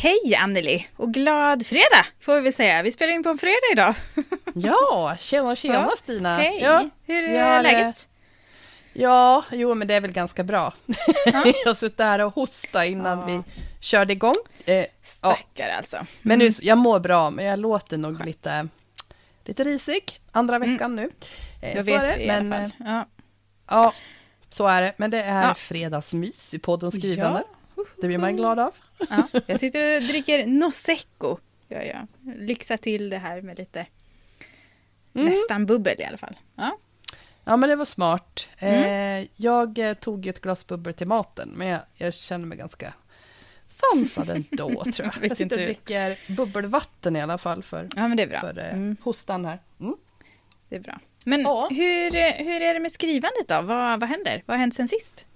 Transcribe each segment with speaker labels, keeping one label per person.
Speaker 1: Hej Anneli och glad fredag får vi säga. Vi spelar in på en fredag idag.
Speaker 2: Ja, tjena tjena
Speaker 1: Ja,
Speaker 2: Stina!
Speaker 1: Hej!
Speaker 2: Ja,
Speaker 1: Hur är
Speaker 2: har,
Speaker 1: läget?
Speaker 2: ja, jo men det är väl ganska bra.
Speaker 1: Ja.
Speaker 2: jag har suttit här och hostat innan
Speaker 1: Ja.
Speaker 2: vi körde igång. Eh,
Speaker 1: Stackar alltså.
Speaker 2: men nu,
Speaker 1: Mm.
Speaker 2: jag mår bra, men jag låter nog
Speaker 1: Skönt.
Speaker 2: lite, lite risig. Andra
Speaker 1: Mm.
Speaker 2: veckan nu. Eh, är
Speaker 1: vet
Speaker 2: det,
Speaker 1: i
Speaker 2: men,
Speaker 1: alla fall. Ja.
Speaker 2: Ja, så är det. Men det är fredagsmys i podden Skrivande.
Speaker 1: Ja.
Speaker 2: Det blir man glad av.
Speaker 1: Ja, jag sitter och dricker Nosecco. Ja, ja. Lyxa till det här med lite
Speaker 2: Mm.
Speaker 1: nästan bubbel i alla fall. Ja.
Speaker 2: Ja, men det var smart.
Speaker 1: Mm.
Speaker 2: Eh, jag eh, tog ett glas bubbel till maten, men jag, jag känner mig ganska sansad ändå, tror jag. Jag sitter och dricker bubbelvatten i alla fall för,
Speaker 1: ja, men det är bra.
Speaker 2: för eh,
Speaker 1: Mm,
Speaker 2: hostan här. Mm.
Speaker 1: det är bra. Men
Speaker 2: Ja.
Speaker 1: hur, hur är det med skrivandet då? Vad, vad händer? Vad har hänt sen sist?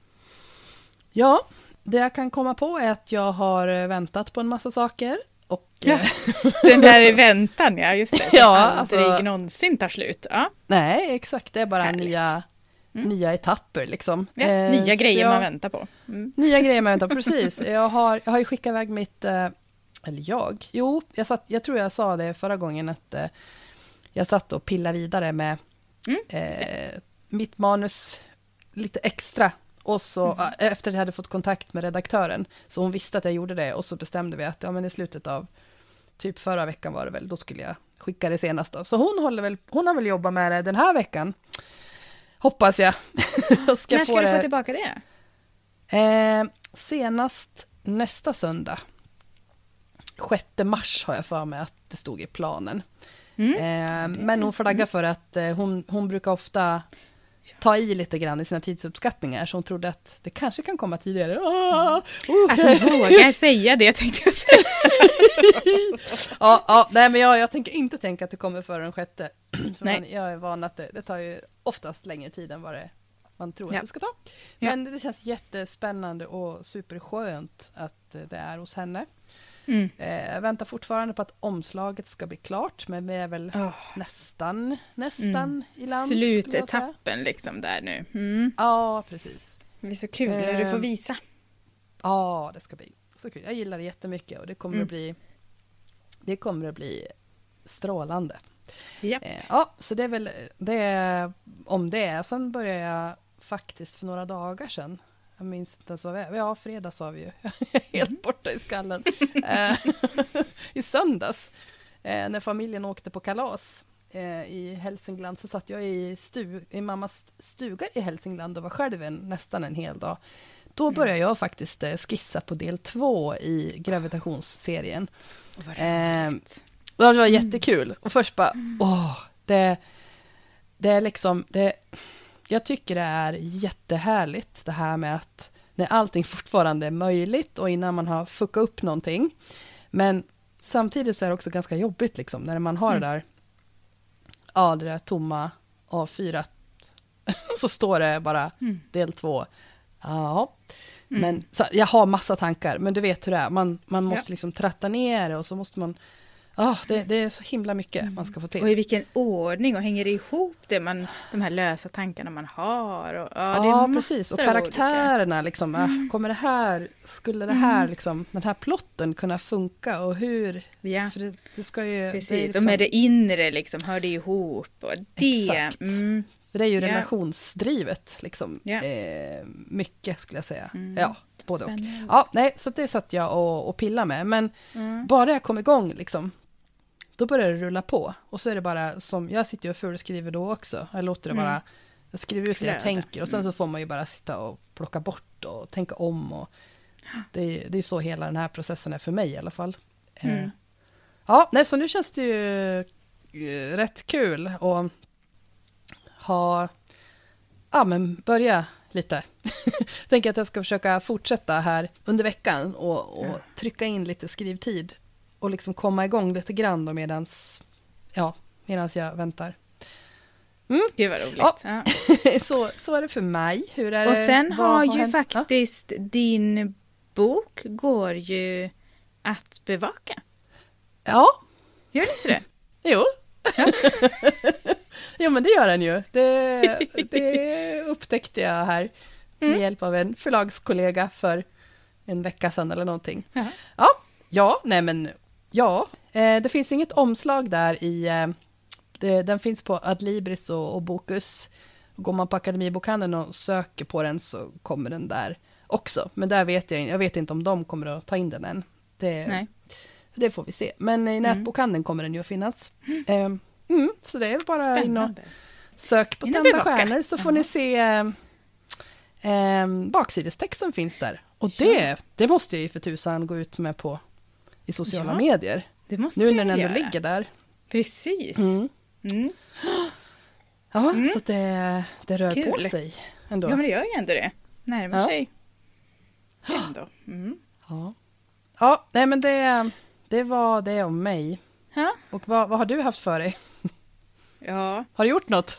Speaker 2: Ja, det jag kan komma på är att jag har eh, väntat på en massa saker. Och,
Speaker 1: Ja.
Speaker 2: eh,
Speaker 1: Den där väntan, ja just det.
Speaker 2: Ja,
Speaker 1: aldrig
Speaker 2: alltså-
Speaker 1: någonsin tar slut. Ja.
Speaker 2: nej, exakt, det är bara
Speaker 1: Härligt.
Speaker 2: nya,
Speaker 1: Mm.
Speaker 2: nya etapper liksom.
Speaker 1: Ja,
Speaker 2: Eh,
Speaker 1: nya grejer
Speaker 2: jag-
Speaker 1: man väntar på. Mm.
Speaker 2: Nya grejer man väntar på, precis. Jag har, jag har ju skickat iväg mitt, eh, eller jag, jo, jag, satt, jag tror jag sa det förra gången att eh, jag satt och pillade vidare med
Speaker 1: Mm,
Speaker 2: eh, mitt manus lite extra. Och så
Speaker 1: Mm.
Speaker 2: efter att jag hade fått kontakt med redaktören, så hon visste att jag gjorde det, och så bestämde vi att ja, men i slutet av, typ förra veckan var det väl, då skulle jag skicka det senast då. Så hon, håller väl, hon har väl jobbat med det den här veckan, hoppas jag. Och ska
Speaker 1: När ska
Speaker 2: få
Speaker 1: du
Speaker 2: det-
Speaker 1: få tillbaka det?
Speaker 2: Eh, senast nästa söndag. 6 mars har jag för mig att det stod i planen.
Speaker 1: Mm.
Speaker 2: Eh, men hon flaggar för att eh, hon, hon brukar ofta ta i lite grann i sina tidsuppskattningar, så hon trodde att det kanske kan komma tidigare. Ah, oh.
Speaker 1: Att du vågar säga det tänkte jag säga.
Speaker 2: ja, ja, nej, men jag, jag tänker inte tänka att det kommer före den sjätte. För
Speaker 1: Nej.
Speaker 2: man, jag är van att det, det tar ju oftast längre tid än vad det, man tror
Speaker 1: Ja.
Speaker 2: att det ska ta.
Speaker 1: Ja.
Speaker 2: Men det känns jättespännande och superskönt att det är hos henne.
Speaker 1: Mm.
Speaker 2: Eh, jag väntar fortfarande på att omslaget ska bli klart, men vi är väl
Speaker 1: Åh,
Speaker 2: nästan, nästan i land.
Speaker 1: Slutetappen liksom där nu. Mm.
Speaker 2: Ja, precis.
Speaker 1: Det blir så kul när du får
Speaker 2: Ehm,
Speaker 1: visa.
Speaker 2: Ja, det ska bli så kul. Jag gillar det jättemycket och det kommer
Speaker 1: Mm.
Speaker 2: att bli det kommer att bli strålande.
Speaker 1: Ja.
Speaker 2: Eh, ja, så det är väl det om det. Sen började jag faktiskt för några dagar sedan. Jag minns inte ens vad vi är. Ja, fredag sa vi ju. Jag är helt borta i skallen. Eh, I söndags, eh, när familjen åkte på kalas eh, i Hälsingland, så satt jag i, stu, i mammas stuga i Hälsingland och var själv en, nästan en hel dag. Då började jag faktiskt skissa på del två i gravitationsserien.
Speaker 1: Vad
Speaker 2: Eh, det var jättekul. Och först bara, åh, det, det är liksom, det, jag tycker det är jättehärligt det här med att när allting fortfarande är möjligt och innan man har fuckat upp någonting. Men samtidigt så är det också ganska jobbigt liksom när man har det där, ja det där tomma A4. så står det bara
Speaker 1: Mm.
Speaker 2: del två. Ja,
Speaker 1: Mm.
Speaker 2: men så, jag har massa tankar, men du vet hur det är. Man, man måste
Speaker 1: Ja.
Speaker 2: liksom tratta ner det och så måste man... Ah, det, det är så himla mycket man ska få till.
Speaker 1: Och i vilken ordning och hänger det ihop det man, de här lösa tankarna man har? Och, är
Speaker 2: Ja, precis. Och
Speaker 1: olika-
Speaker 2: karaktärerna, liksom, ah, kommer det här, skulle det här, liksom, den här plotten kunna funka och hur?
Speaker 1: Ja,
Speaker 2: För det, det ska ju...
Speaker 1: precis.
Speaker 2: Är,
Speaker 1: Och
Speaker 2: liksom,
Speaker 1: med det inre liksom, hör det ihop. Och det,
Speaker 2: Exakt.
Speaker 1: mm,
Speaker 2: det är ju relationsdrivet, liksom.
Speaker 1: Ja.
Speaker 2: Eh, mycket skulle jag säga.
Speaker 1: Mm.
Speaker 2: Ja, både och. Ja, nej, så det satt jag och, och pillade med. Men
Speaker 1: Mm.
Speaker 2: bara jag kom igång, liksom, då börjar det rulla på. Och så är det bara som, jag sitter ju och fulskriver då också. Jag låter det
Speaker 1: Mm.
Speaker 2: bara, jag skriver ut det jag tänker och sen
Speaker 1: Mm.
Speaker 2: så får man ju bara sitta och plocka bort och tänka om. Och det, är- det är så hela den här processen är för mig i alla fall. Eh,
Speaker 1: Mm.
Speaker 2: Ja, nej, så nu känns det ju eh, rätt kul att ha, ja men börja lite. Tänker att jag ska försöka fortsätta här under veckan och, och trycka in lite skrivtid och liksom komma igång lite grann då medans, ja, medans jag väntar.
Speaker 1: Mm. Gud vad roligt.
Speaker 2: Ja. Ja. så, så är det för mig. Hur är
Speaker 1: och sen
Speaker 2: det,
Speaker 1: har ju hänt? faktiskt ja. din bok går ju att bevaka.
Speaker 2: Ja.
Speaker 1: Gör inte det?
Speaker 2: jo. Jo men det gör den ju. Det, det upptäckte jag här med mm. hjälp av en förlagskollega för en vecka sedan eller någonting. Ja, ja nej men ja, eh, det finns inget omslag där i eh, den finns på Adlibris och, och Bokus. Går man på Akademibokhandeln och söker på den så kommer den där också. Men där vet jag, jag vet inte om de kommer att ta in den än. Det, Nej. det får vi se. Men i mm. nätbokhandeln kommer den ju att finnas. Mm. Eh, mm, så det är bara in och sök på Tända stjärnor så får ni se eh, baksidestexten finns där. Och det, det måste jag ju för tusan gå ut med på i sociala ja, medier.
Speaker 1: Det måste
Speaker 2: nu när den ändå ligger där.
Speaker 1: Precis. Mm.
Speaker 2: Mm. Ja, mm. så det, det rör Kul. på sig ändå.
Speaker 1: Ja, men det gör ju ändå det. Närmar ja. sig. Ändå.
Speaker 2: Mm. Ja. ja, nej men det, det var det om mig.
Speaker 1: Ja.
Speaker 2: Och vad, vad har du haft för dig?
Speaker 1: Ja.
Speaker 2: Har du gjort något?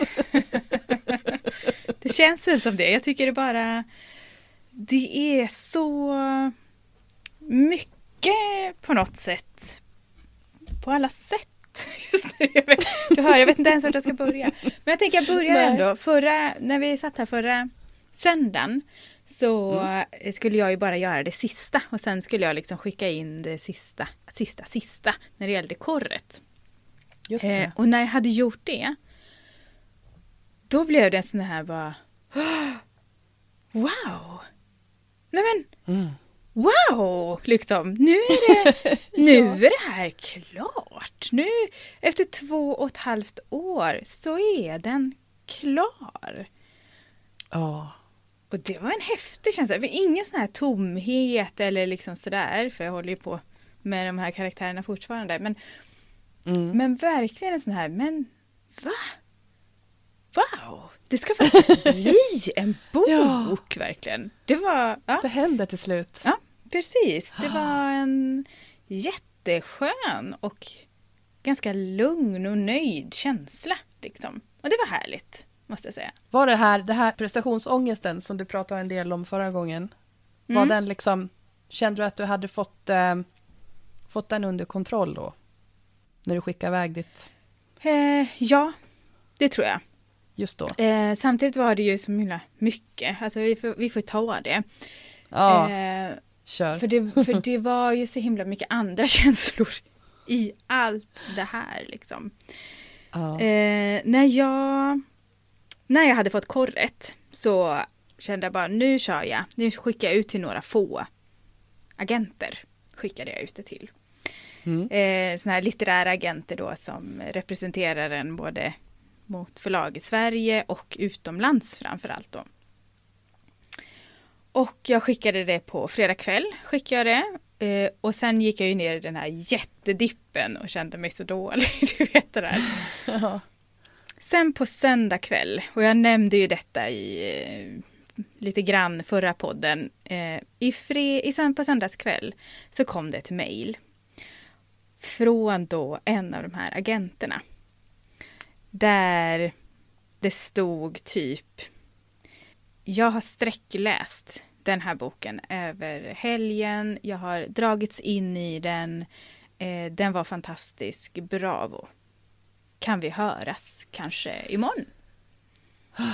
Speaker 1: det känns väl som det. Jag tycker det bara... Det är så mycket på något sätt. På alla sätt Just det, jag, vet, du hör, jag vet inte ens vart jag ska börja. Men jag tänker jag börjar Nej. ändå. Förra, när vi satt här förra söndagen så mm. skulle jag ju bara göra det sista och sen skulle jag liksom skicka in det sista, sista, sista när det gällde korret.
Speaker 2: Just eh,
Speaker 1: och när jag hade gjort det då blev det en sån här bara Wow! Nej men mm. Wow! Liksom, nu är det, nu ja. är det här klart. Nu, efter två och ett halvt år, så är den klar.
Speaker 2: Ja.
Speaker 1: Och det var en häftig känsla. För ingen sån här tomhet eller liksom sådär, för jag håller ju på med de här karaktärerna fortfarande. Men, mm. men verkligen en sån här, men va? Wow! Det ska faktiskt bli en bok, ja. verkligen. Det var... Ja.
Speaker 2: Det händer till slut.
Speaker 1: Ja, precis. Det var en jätteskön och ganska lugn och nöjd känsla. Liksom. Och det var härligt, måste jag säga.
Speaker 2: Var det här, det här prestationsångesten som du pratade en del om förra gången, var mm. den liksom, kände du att du hade fått, eh, fått den under kontroll då? När du skickade iväg ditt...
Speaker 1: Eh, ja, det tror jag
Speaker 2: just då?
Speaker 1: Eh, samtidigt var det ju så himla mycket, alltså vi får, vi får ta det.
Speaker 2: Ja, eh, kör.
Speaker 1: För det, för det var ju så himla mycket andra känslor i allt det här liksom. Ja. Eh, när, jag, när jag hade fått korret så kände jag bara nu kör jag, nu skickar jag ut till några få agenter. Skickade jag ut det till. Mm. Eh, sådana här litterära agenter då som representerar en både mot förlag i Sverige och utomlands framförallt då. Och jag skickade det på fredag kväll. Skickade jag det. Eh, och sen gick jag ju ner i den här jättedippen och kände mig så dålig. Du vet det där. Ja. Sen på söndag kväll, och jag nämnde ju detta i eh, lite grann förra podden. Eh, i, fre, i på söndagskväll så kom det ett mejl. Från då en av de här agenterna. Där det stod typ Jag har sträckläst den här boken över helgen. Jag har dragits in i den. Eh, den var fantastisk. Bravo. Kan vi höras kanske imorgon?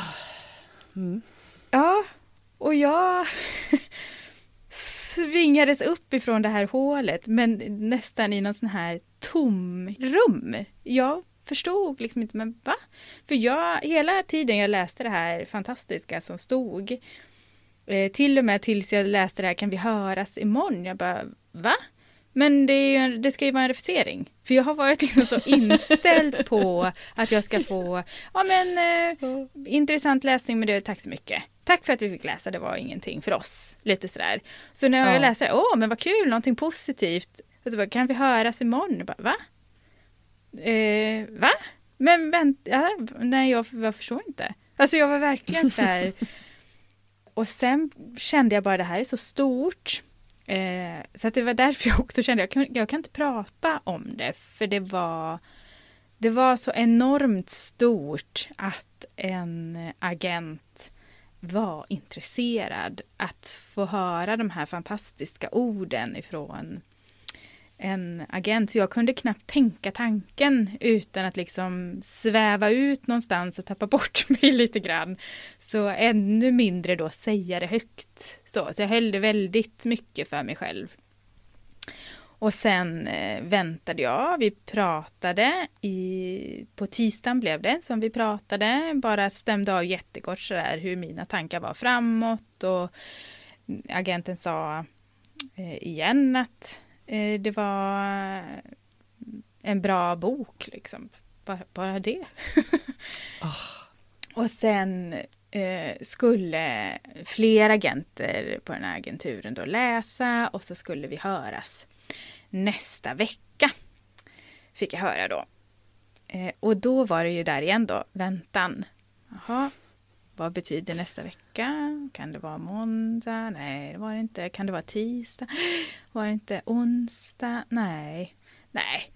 Speaker 1: Mm. Ja, och jag svingades upp ifrån det här hålet men nästan i någon sån här tom rum. Jag förstod liksom inte, men va? För jag, hela tiden jag läste det här fantastiska som stod, eh, till och med tills jag läste det här, kan vi höras imorgon? Jag bara, va? Men det, är ju, det ska ju vara en refusering. För jag har varit liksom så inställd på att jag ska få, ja men eh, intressant läsning men det, tack så mycket. Tack för att vi fick läsa, det var ingenting för oss. Lite sådär. Så när jag ja. läser, åh men vad kul, någonting positivt. Och så bara, kan vi höras imorgon? Bara, va? Eh, va? Men vänta, nej jag, jag förstår inte. Alltså jag var verkligen så här. och sen kände jag bara det här är så stort. Eh, så att det var därför jag också kände jag kan, jag kan inte prata om det. För det var det var så enormt stort att en agent var intresserad att få höra de här fantastiska orden ifrån en agent. Så jag kunde knappt tänka tanken utan att liksom sväva ut någonstans och tappa bort mig lite grann. Så ännu mindre då säga det högt. Så, så jag höll det väldigt mycket för mig själv. Och sen eh, väntade jag, vi pratade i, på tisdagen blev det som vi pratade, bara stämde av jättekort sådär hur mina tankar var framåt och agenten sa eh, igen att det var en bra bok liksom, bara, bara det. oh. Och sen eh, skulle fler agenter på den här agenturen då läsa och så skulle vi höras nästa vecka. Fick jag höra då. Eh, och då var det ju där igen då, väntan. Jaha, vad betyder nästa vecka? Kan det vara måndag? Nej, det var det inte. Kan det vara tisdag? Var det inte onsdag? Nej. Nej,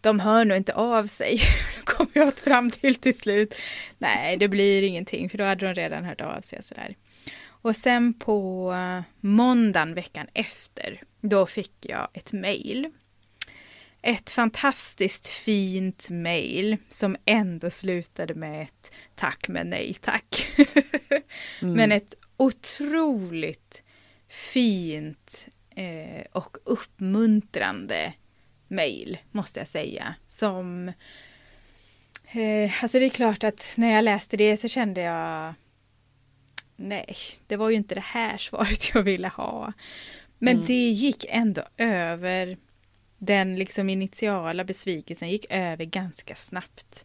Speaker 1: de hör nog inte av sig. kom jag fram till till slut. Nej, det blir ingenting, för då hade de redan hört av sig. Sådär. Och sen på måndagen veckan efter, då fick jag ett mejl. Ett fantastiskt fint mejl som ändå slutade med ett tack men nej tack. mm. Men ett otroligt fint eh, och uppmuntrande mejl måste jag säga. Som eh, Alltså det är klart att när jag läste det så kände jag nej, det var ju inte det här svaret jag ville ha. Men mm. det gick ändå över, den liksom initiala besvikelsen gick över ganska snabbt.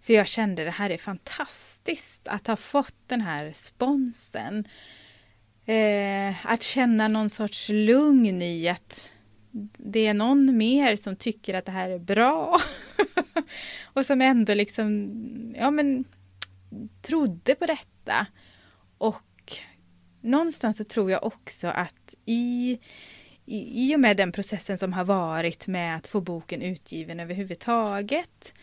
Speaker 1: För jag kände det här är fantastiskt att ha fått den här sponsen. Eh, att känna någon sorts lugn i att det är någon mer som tycker att det här är bra. och som ändå liksom, ja men, trodde på detta. Och någonstans så tror jag också att i, i, i och med den processen som har varit med att få boken utgiven överhuvudtaget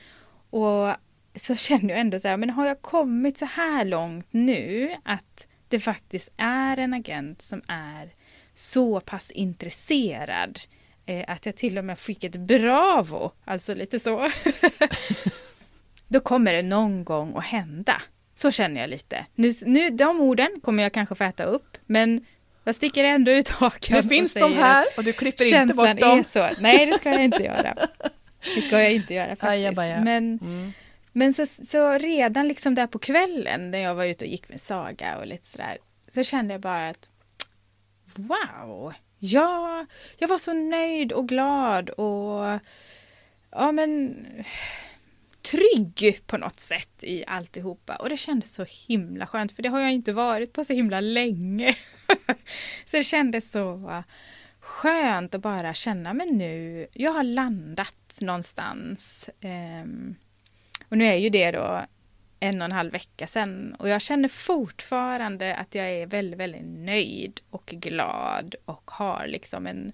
Speaker 1: och så känner jag ändå så här, men har jag kommit så här långt nu att det faktiskt är en agent som är så pass intresserad eh, att jag till och med fick ett bravo, alltså lite så. Då kommer det någon gång att hända. Så känner jag lite. Nu, nu, de orden kommer jag kanske få äta upp, men jag sticker ändå ut hakan
Speaker 2: Nu finns de här och du klipper inte bort dem. Är
Speaker 1: så. Nej, det ska jag inte göra. Det ska jag inte göra faktiskt. Ajabaja. Men, mm. men så, så redan liksom där på kvällen när jag var ute och gick med Saga och lite sådär, så kände jag bara att wow, ja, jag var så nöjd och glad och ja men trygg på något sätt i alltihopa. Och det kändes så himla skönt, för det har jag inte varit på så himla länge. så det kändes så skönt att bara känna, men nu, jag har landat någonstans. Um, och nu är ju det då en och en halv vecka sedan och jag känner fortfarande att jag är väldigt, väldigt nöjd och glad och har liksom en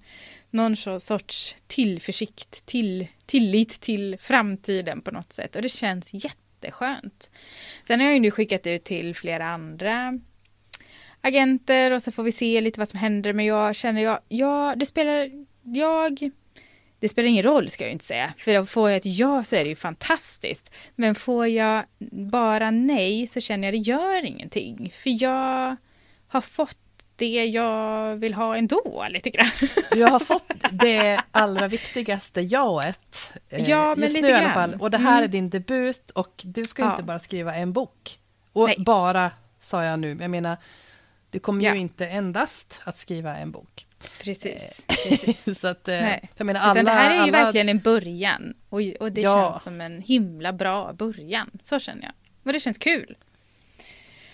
Speaker 1: någon sorts tillförsikt, till, tillit till framtiden på något sätt och det känns jätteskönt. Sen har jag ju nu skickat ut till flera andra agenter och så får vi se lite vad som händer men jag känner jag, ja det spelar, jag det spelar ingen roll ska jag inte säga, för får jag ett ja så är det ju fantastiskt. Men får jag bara nej så känner jag det gör ingenting, för jag har fått det jag vill ha ändå lite grann.
Speaker 2: Du har fått det allra viktigaste jaet.
Speaker 1: Eh, ja, men lite
Speaker 2: grann. I alla fall. Och det här mm. är din debut och du ska ja. inte bara skriva en bok. Och Nej. bara, sa jag nu, jag menar, du kommer ja. ju inte endast att skriva en bok.
Speaker 1: Precis. Eh, precis.
Speaker 2: så att, eh, jag menar, alla,
Speaker 1: det här är ju alla... verkligen en början. Och, och det ja. känns som en himla bra början. Så känner jag. Och det känns kul.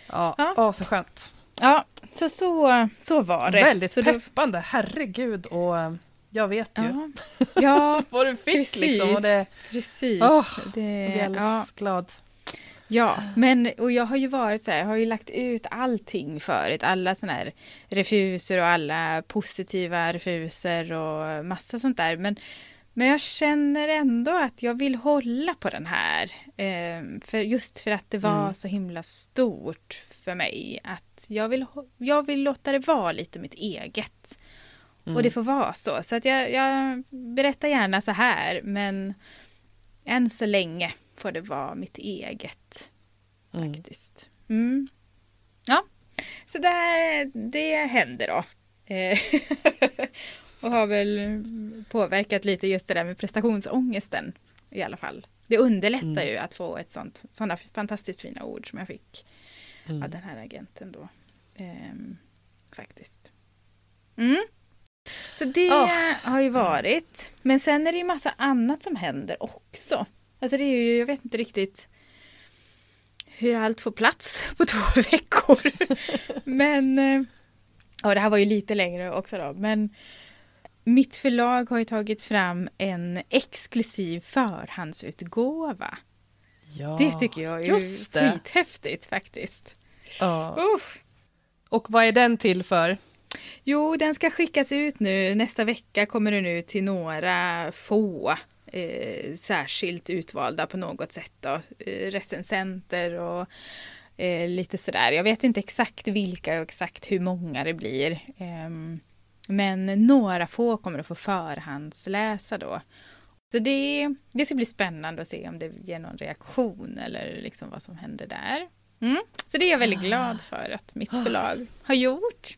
Speaker 2: Ja, ja. Åh, så skönt.
Speaker 1: Ja, så, så, så var det.
Speaker 2: Väldigt
Speaker 1: så
Speaker 2: peppande, det... herregud. Och eh, jag vet ju
Speaker 1: ja, ja
Speaker 2: vad du fick precis, liksom. Och det,
Speaker 1: precis.
Speaker 2: Oh, det, jag blir alldeles ja. glad.
Speaker 1: Ja, men och jag har ju varit så här, jag har ju lagt ut allting förut, alla sådana här refuser och alla positiva refuser och massa sånt där. Men, Men jag känner ändå att jag vill hålla på den här. Eh, för just för att det var
Speaker 2: Mm.
Speaker 1: så himla stort för mig. Att jag vill, jag vill låta det vara lite mitt eget.
Speaker 2: Mm.
Speaker 1: Och det får vara så. Så att jag, jag berättar gärna så här. Men än så länge får det vara mitt eget
Speaker 2: Mm.
Speaker 1: faktiskt. Mm. Ja, så det, det händer då. Eh, och har väl påverkat lite just det där med prestationsångesten i alla fall. Det underlättar
Speaker 2: Mm.
Speaker 1: ju att få ett sånt, sådana fantastiskt fina ord som jag fick
Speaker 2: Mm.
Speaker 1: av den här agenten då. Ehm, faktiskt. Mm. Så det
Speaker 2: Åh.
Speaker 1: har ju varit. Men sen är det ju massa annat som händer också. Alltså det är ju, jag vet inte riktigt hur allt får plats på två veckor. Men, eh, ja det här var ju lite längre också då, men mitt förlag har ju tagit fram en exklusiv förhandsutgåva.
Speaker 2: Ja,
Speaker 1: det tycker jag är
Speaker 2: just det.
Speaker 1: skithäftigt faktiskt.
Speaker 2: Ja.
Speaker 1: Usch.
Speaker 2: Och vad är den till för?
Speaker 1: Jo, den ska skickas ut nu. Nästa vecka kommer den ut till några få eh, särskilt utvalda på något sätt. Då. Eh, recensenter och eh, lite sådär. Jag vet inte exakt vilka och exakt hur många det blir. Ehm, men några få kommer att få förhandsläsa då. Så det, det ska bli spännande att se om det ger någon reaktion eller liksom vad som händer där. Mm. Så det är jag väldigt glad för att mitt förlag har gjort.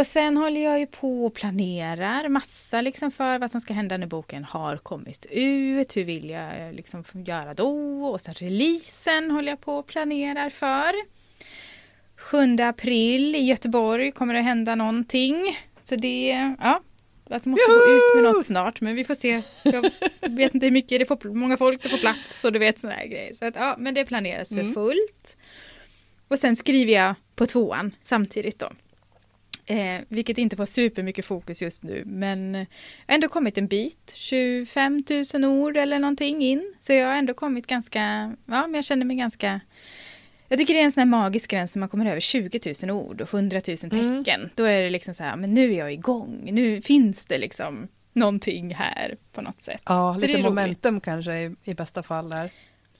Speaker 1: Och sen håller jag ju på och planerar massa liksom för vad som ska hända när boken har kommit ut. Hur vill jag liksom göra då? Och sen releasen håller jag på och planerar för. 7 april i Göteborg kommer det hända någonting. Så det, ja. Jag måste gå ut med något snart men vi får se. Jag vet inte hur mycket det får, många folk det får plats och du vet sådana här grejer. Så att, ja, men det planeras för
Speaker 2: Mm.
Speaker 1: fullt. Och sen skriver jag på tvåan samtidigt då. Eh, vilket inte får supermycket fokus just nu, men har ändå kommit en bit. 25 000 ord eller någonting in. Så jag har ändå kommit ganska, ja men jag känner mig ganska jag tycker det är en sån här magisk gräns när man kommer över 20 000 ord och 100 000
Speaker 2: Mm.
Speaker 1: tecken. Då är det liksom så här, men nu är jag igång. Nu finns det liksom någonting här på något sätt.
Speaker 2: Ja,
Speaker 1: Så
Speaker 2: lite
Speaker 1: roligt.
Speaker 2: momentum kanske i, i bästa fall där.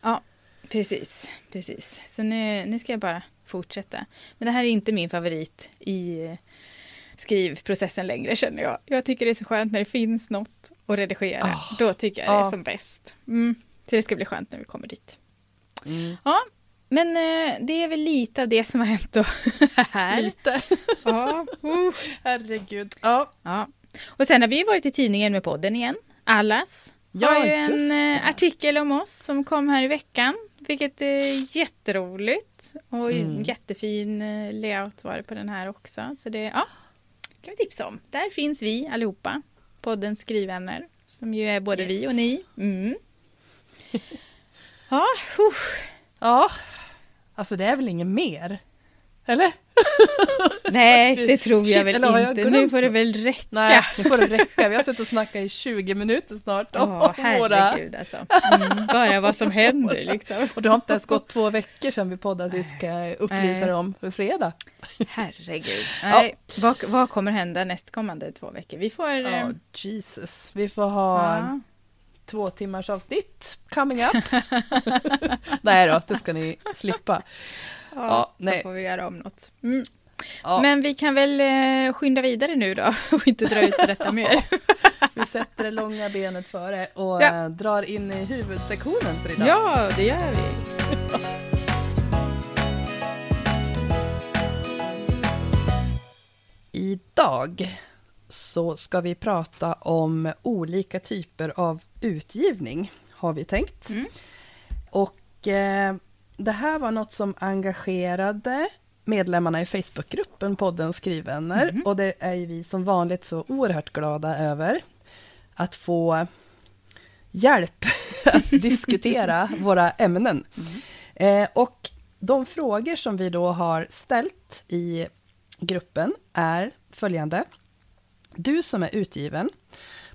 Speaker 1: Ja, precis. precis. Så nu, nu ska jag bara fortsätta. Men det här är inte min favorit i eh, skrivprocessen längre känner jag. Jag tycker det är så skönt när det finns något att redigera.
Speaker 2: Ah.
Speaker 1: Då tycker jag det är
Speaker 2: Ah.
Speaker 1: som bäst. Mm. Så det ska bli skönt när vi kommer dit.
Speaker 2: Mm.
Speaker 1: Ja, men eh, det är väl lite av det som har hänt då här.
Speaker 2: Lite.
Speaker 1: Ja, uh.
Speaker 2: Herregud. Ja,
Speaker 1: ja. Och sen har vi varit i tidningen med podden igen. Allas
Speaker 2: Ja,
Speaker 1: har ju en
Speaker 2: det.
Speaker 1: eh, artikel om oss som kom här i veckan. Vilket är jätteroligt. Och
Speaker 2: Mm.
Speaker 1: jättefin eh, layout var det på den här också. Så det ja, kan vi tipsa om. Där finns vi allihopa. Poddens skrivvänner. Som ju är både
Speaker 2: Yes.
Speaker 1: vi och ni. Mm. Ja, uh.
Speaker 2: ja. Alltså det är väl inget mer? Eller?
Speaker 1: Nej, det tror jag väl
Speaker 2: jag
Speaker 1: inte. Nu får det väl räcka.
Speaker 2: Nej, nu får det räcka. Vi har suttit och snackat i 20 minuter snart.
Speaker 1: Ja,
Speaker 2: våra...
Speaker 1: herregud alltså. Mm, bara vad som händer liksom.
Speaker 2: Och det har inte ens gått två veckor sedan vi poddade sist, ska jag upplysa dig om, för fredag.
Speaker 1: Herregud. Nej, vad, vad kommer hända nästkommande två veckor? Vi får...
Speaker 2: Ja,
Speaker 1: eh,
Speaker 2: Jesus. Vi får ha
Speaker 1: ja.
Speaker 2: två timmars avsnitt coming up. Nej då, det ska ni slippa.
Speaker 1: Ja,
Speaker 2: Ja,
Speaker 1: då
Speaker 2: nej.
Speaker 1: får vi göra om något. Mm.
Speaker 2: Ja,
Speaker 1: Men vi kan väl eh, skynda vidare nu då och inte dra ut på detta mer.
Speaker 2: Vi sätter det långa benet före och
Speaker 1: Ja.
Speaker 2: eh, drar in i huvudsektionen för idag.
Speaker 1: Ja, det gör vi.
Speaker 2: Idag så ska vi prata om olika typer av utgivning, har vi tänkt.
Speaker 1: Mm.
Speaker 2: Och eh, det här var något som engagerade medlemmarna i Facebookgruppen podden Skrivvänner.
Speaker 1: Mhm.
Speaker 2: Och det är ju vi som vanligt så oerhört glada över. Att få hjälp att diskutera våra ämnen. Eh, och de frågor som vi då har ställt i gruppen är följande. Du som är utgiven,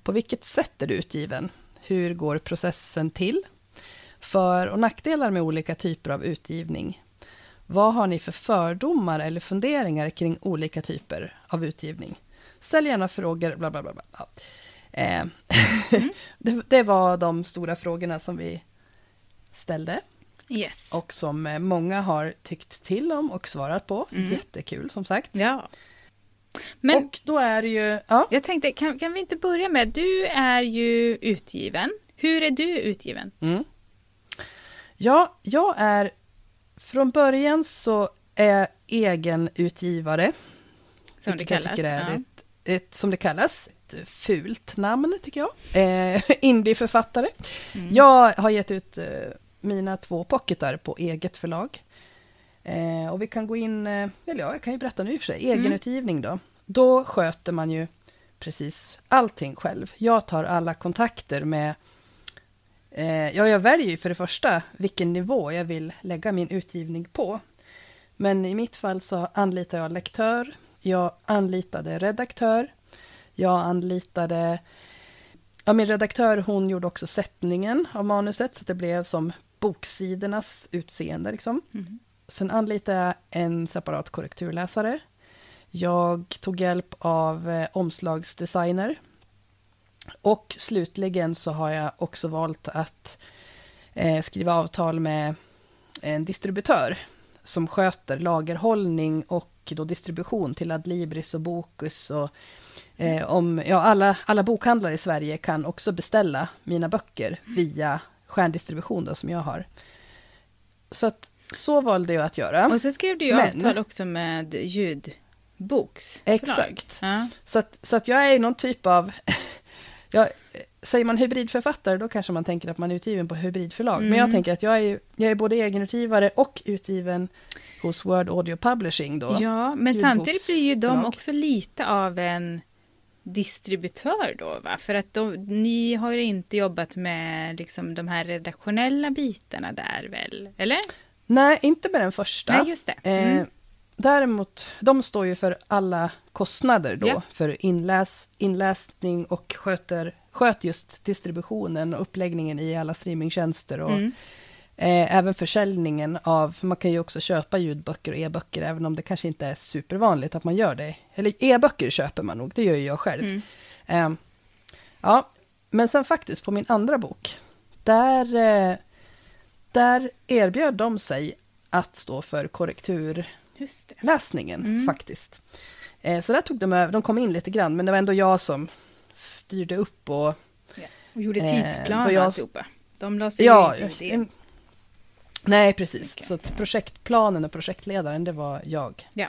Speaker 2: på vilket sätt är du utgiven? Hur går processen till? För och nackdelar med olika typer av utgivning. Vad har ni för fördomar eller funderingar kring olika typer av utgivning? Ställ gärna frågor, bla bla bla. bla. Ja. Eh, det, det var de stora frågorna som vi ställde.
Speaker 1: Yes.
Speaker 2: Och som eh, många har tyckt till om och svarat på.
Speaker 1: Mm.
Speaker 2: Jättekul som sagt.
Speaker 1: Ja. Men
Speaker 2: och då är det ju, ja,
Speaker 1: jag tänkte, kan, kan vi inte börja med, du är ju utgiven. Hur är du utgiven?
Speaker 2: mm. Ja, jag är, från början så är jag egen utgivare.
Speaker 1: Som det
Speaker 2: jag
Speaker 1: kallas.
Speaker 2: är
Speaker 1: ja.
Speaker 2: ett, ett, som det kallas, ett fult namn tycker jag. Eh, Indieförfattare.
Speaker 1: Mm.
Speaker 2: Jag har gett ut eh, mina två pocketar på eget förlag. Eh, och vi kan gå in, eh, eller ja, jag kan ju berätta nu i och för sig,
Speaker 1: Mm.
Speaker 2: egenutgivning då. Då sköter man ju precis allting själv. Jag tar alla kontakter med, eh, ja jag väljer ju för det första vilken nivå jag vill lägga min utgivning på. Men i mitt fall så anlitar jag lektör, jag anlitade redaktör, jag anlitade Ja, min redaktör hon gjorde också sättningen av manuset, så det blev som boksidornas utseende. Liksom.
Speaker 1: Mm.
Speaker 2: Sen anlitade jag en separat korrekturläsare. Jag tog hjälp av eh, omslagsdesigner. Och slutligen så har jag också valt att eh, skriva avtal med en distributör som sköter lagerhållning och då distribution till Adlibris och Bokus och Eh, om, ja, alla, alla bokhandlare i Sverige kan också beställa mina böcker via stjärndistribution då, som jag har. Så att så valde jag att göra.
Speaker 1: Och så skrev du ju
Speaker 2: Men-
Speaker 1: avtal också med ljudboks.
Speaker 2: Exakt.
Speaker 1: Ja.
Speaker 2: Så att, så att jag är någon typ av... jag, säger man hybridförfattare, då kanske man tänker att man är utgiven på hybridförlag. Men jag
Speaker 1: Mm.
Speaker 2: tänker att jag är, jag är både egenutgivare och utgiven hos Word Audio Publishing då.
Speaker 1: ja, men samtidigt blir ju de också lite av en distributör då, va? För att de, ni har ju inte jobbat med liksom de här redaktionella bitarna där väl? Eller?
Speaker 2: Nej, inte med den första.
Speaker 1: Nej, just det. Mm.
Speaker 2: Eh, däremot, de står ju för alla kostnader då,
Speaker 1: Ja.
Speaker 2: för inläs, inläsning och sköter, sköter just distributionen och uppläggningen i alla streamingtjänster och
Speaker 1: Mm.
Speaker 2: eh, även försäljningen av, för man kan ju också köpa ljudböcker och e-böcker, även om det kanske inte är supervanligt att man gör det. Eller e-böcker köper man nog, det gör ju jag själv.
Speaker 1: Mm.
Speaker 2: Eh, ja, men sen faktiskt på min andra bok, där, eh, där erbjöd de sig att stå för korrekturläsningen
Speaker 1: Det. Mm.
Speaker 2: faktiskt. Eh, så där tog de över, de kom in lite grann, men det var ändå jag som styrde upp och
Speaker 1: Och gjorde
Speaker 2: Eh,
Speaker 1: tidsplan och
Speaker 2: jag-
Speaker 1: alltihopa. De la sig
Speaker 2: Ja,
Speaker 1: inte i det.
Speaker 2: nej precis.
Speaker 1: Mycket.
Speaker 2: Så att projektplanen och projektledaren, det var jag.
Speaker 1: Ja.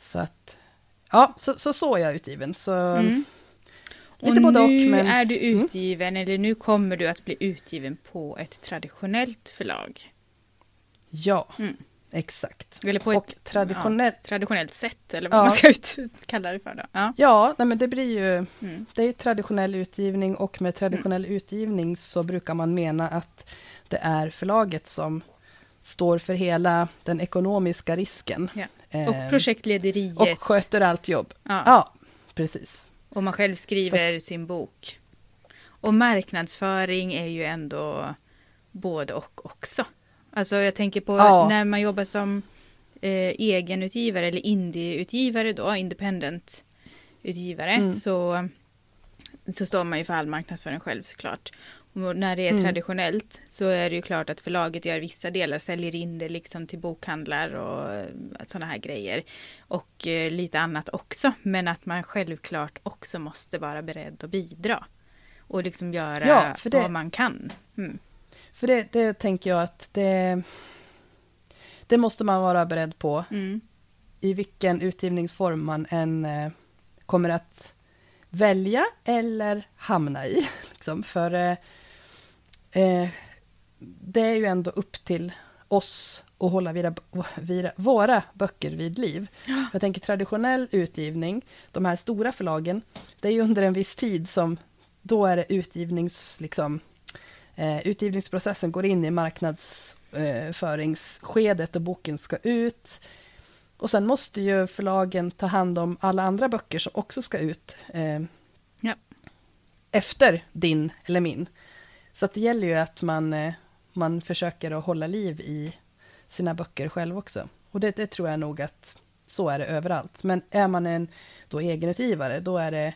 Speaker 2: Så att, ja, så så, så är jag utgiven. Så
Speaker 1: Mm.
Speaker 2: lite
Speaker 1: och
Speaker 2: både och.
Speaker 1: nu
Speaker 2: Men,
Speaker 1: är du
Speaker 2: Mm.
Speaker 1: utgiven, eller nu kommer du att bli utgiven på ett traditionellt förlag.
Speaker 2: ja,
Speaker 1: Mm.
Speaker 2: Exakt.
Speaker 1: Eller på ett
Speaker 2: Och traditionellt,
Speaker 1: traditionellt sätt, eller vad
Speaker 2: Ja.
Speaker 1: man ska ut, kalla det för. Då. Ja.
Speaker 2: ja, nej, men det blir ju,
Speaker 1: Mm.
Speaker 2: det är traditionell utgivning och med traditionell utgivning så brukar man mena att det är förlaget som står för hela den ekonomiska risken.
Speaker 1: Ja.
Speaker 2: Eh,
Speaker 1: Och projektlederiet.
Speaker 2: och sköter allt jobb.
Speaker 1: ja.
Speaker 2: Ja, precis.
Speaker 1: Och man själv skriver sin bok. Och marknadsföring är ju ändå både och också. Alltså jag tänker på
Speaker 2: Ja.
Speaker 1: när man jobbar som eh, egenutgivare eller indieutgivare då, independent utgivare,
Speaker 2: Mm.
Speaker 1: så, så står man ju för all marknadsföring själv såklart. Och när det är
Speaker 2: Mm.
Speaker 1: traditionellt så är det ju klart att förlaget gör vissa delar, säljer in det liksom till bokhandlar och sådana här grejer. Och eh, lite annat också. Men att man självklart också måste vara beredd att bidra. Och liksom göra
Speaker 2: Ja,
Speaker 1: vad man kan. Mm.
Speaker 2: För det, det tänker jag att det, det måste man vara beredd på
Speaker 1: Mm.
Speaker 2: i vilken utgivningsform man än eh, kommer att välja eller hamna i. Liksom. För eh, eh, det är ju ändå upp till oss att hålla vira, vira, våra böcker vid liv. Jag tänker traditionell utgivning, de här stora förlagen, det är ju under en viss tid som då är det utgivnings, liksom, eh, utgivningsprocessen går in i marknadsföringsskedet och boken ska ut. Och sen måste ju förlagen ta hand om alla andra böcker som också ska ut eh,
Speaker 1: Ja.
Speaker 2: efter din eller min. Så att det gäller ju att man, eh, man försöker att hålla liv i sina böcker själv också. Och det, det tror jag nog att så är det överallt. Men är man en då egenutgivare, då är det...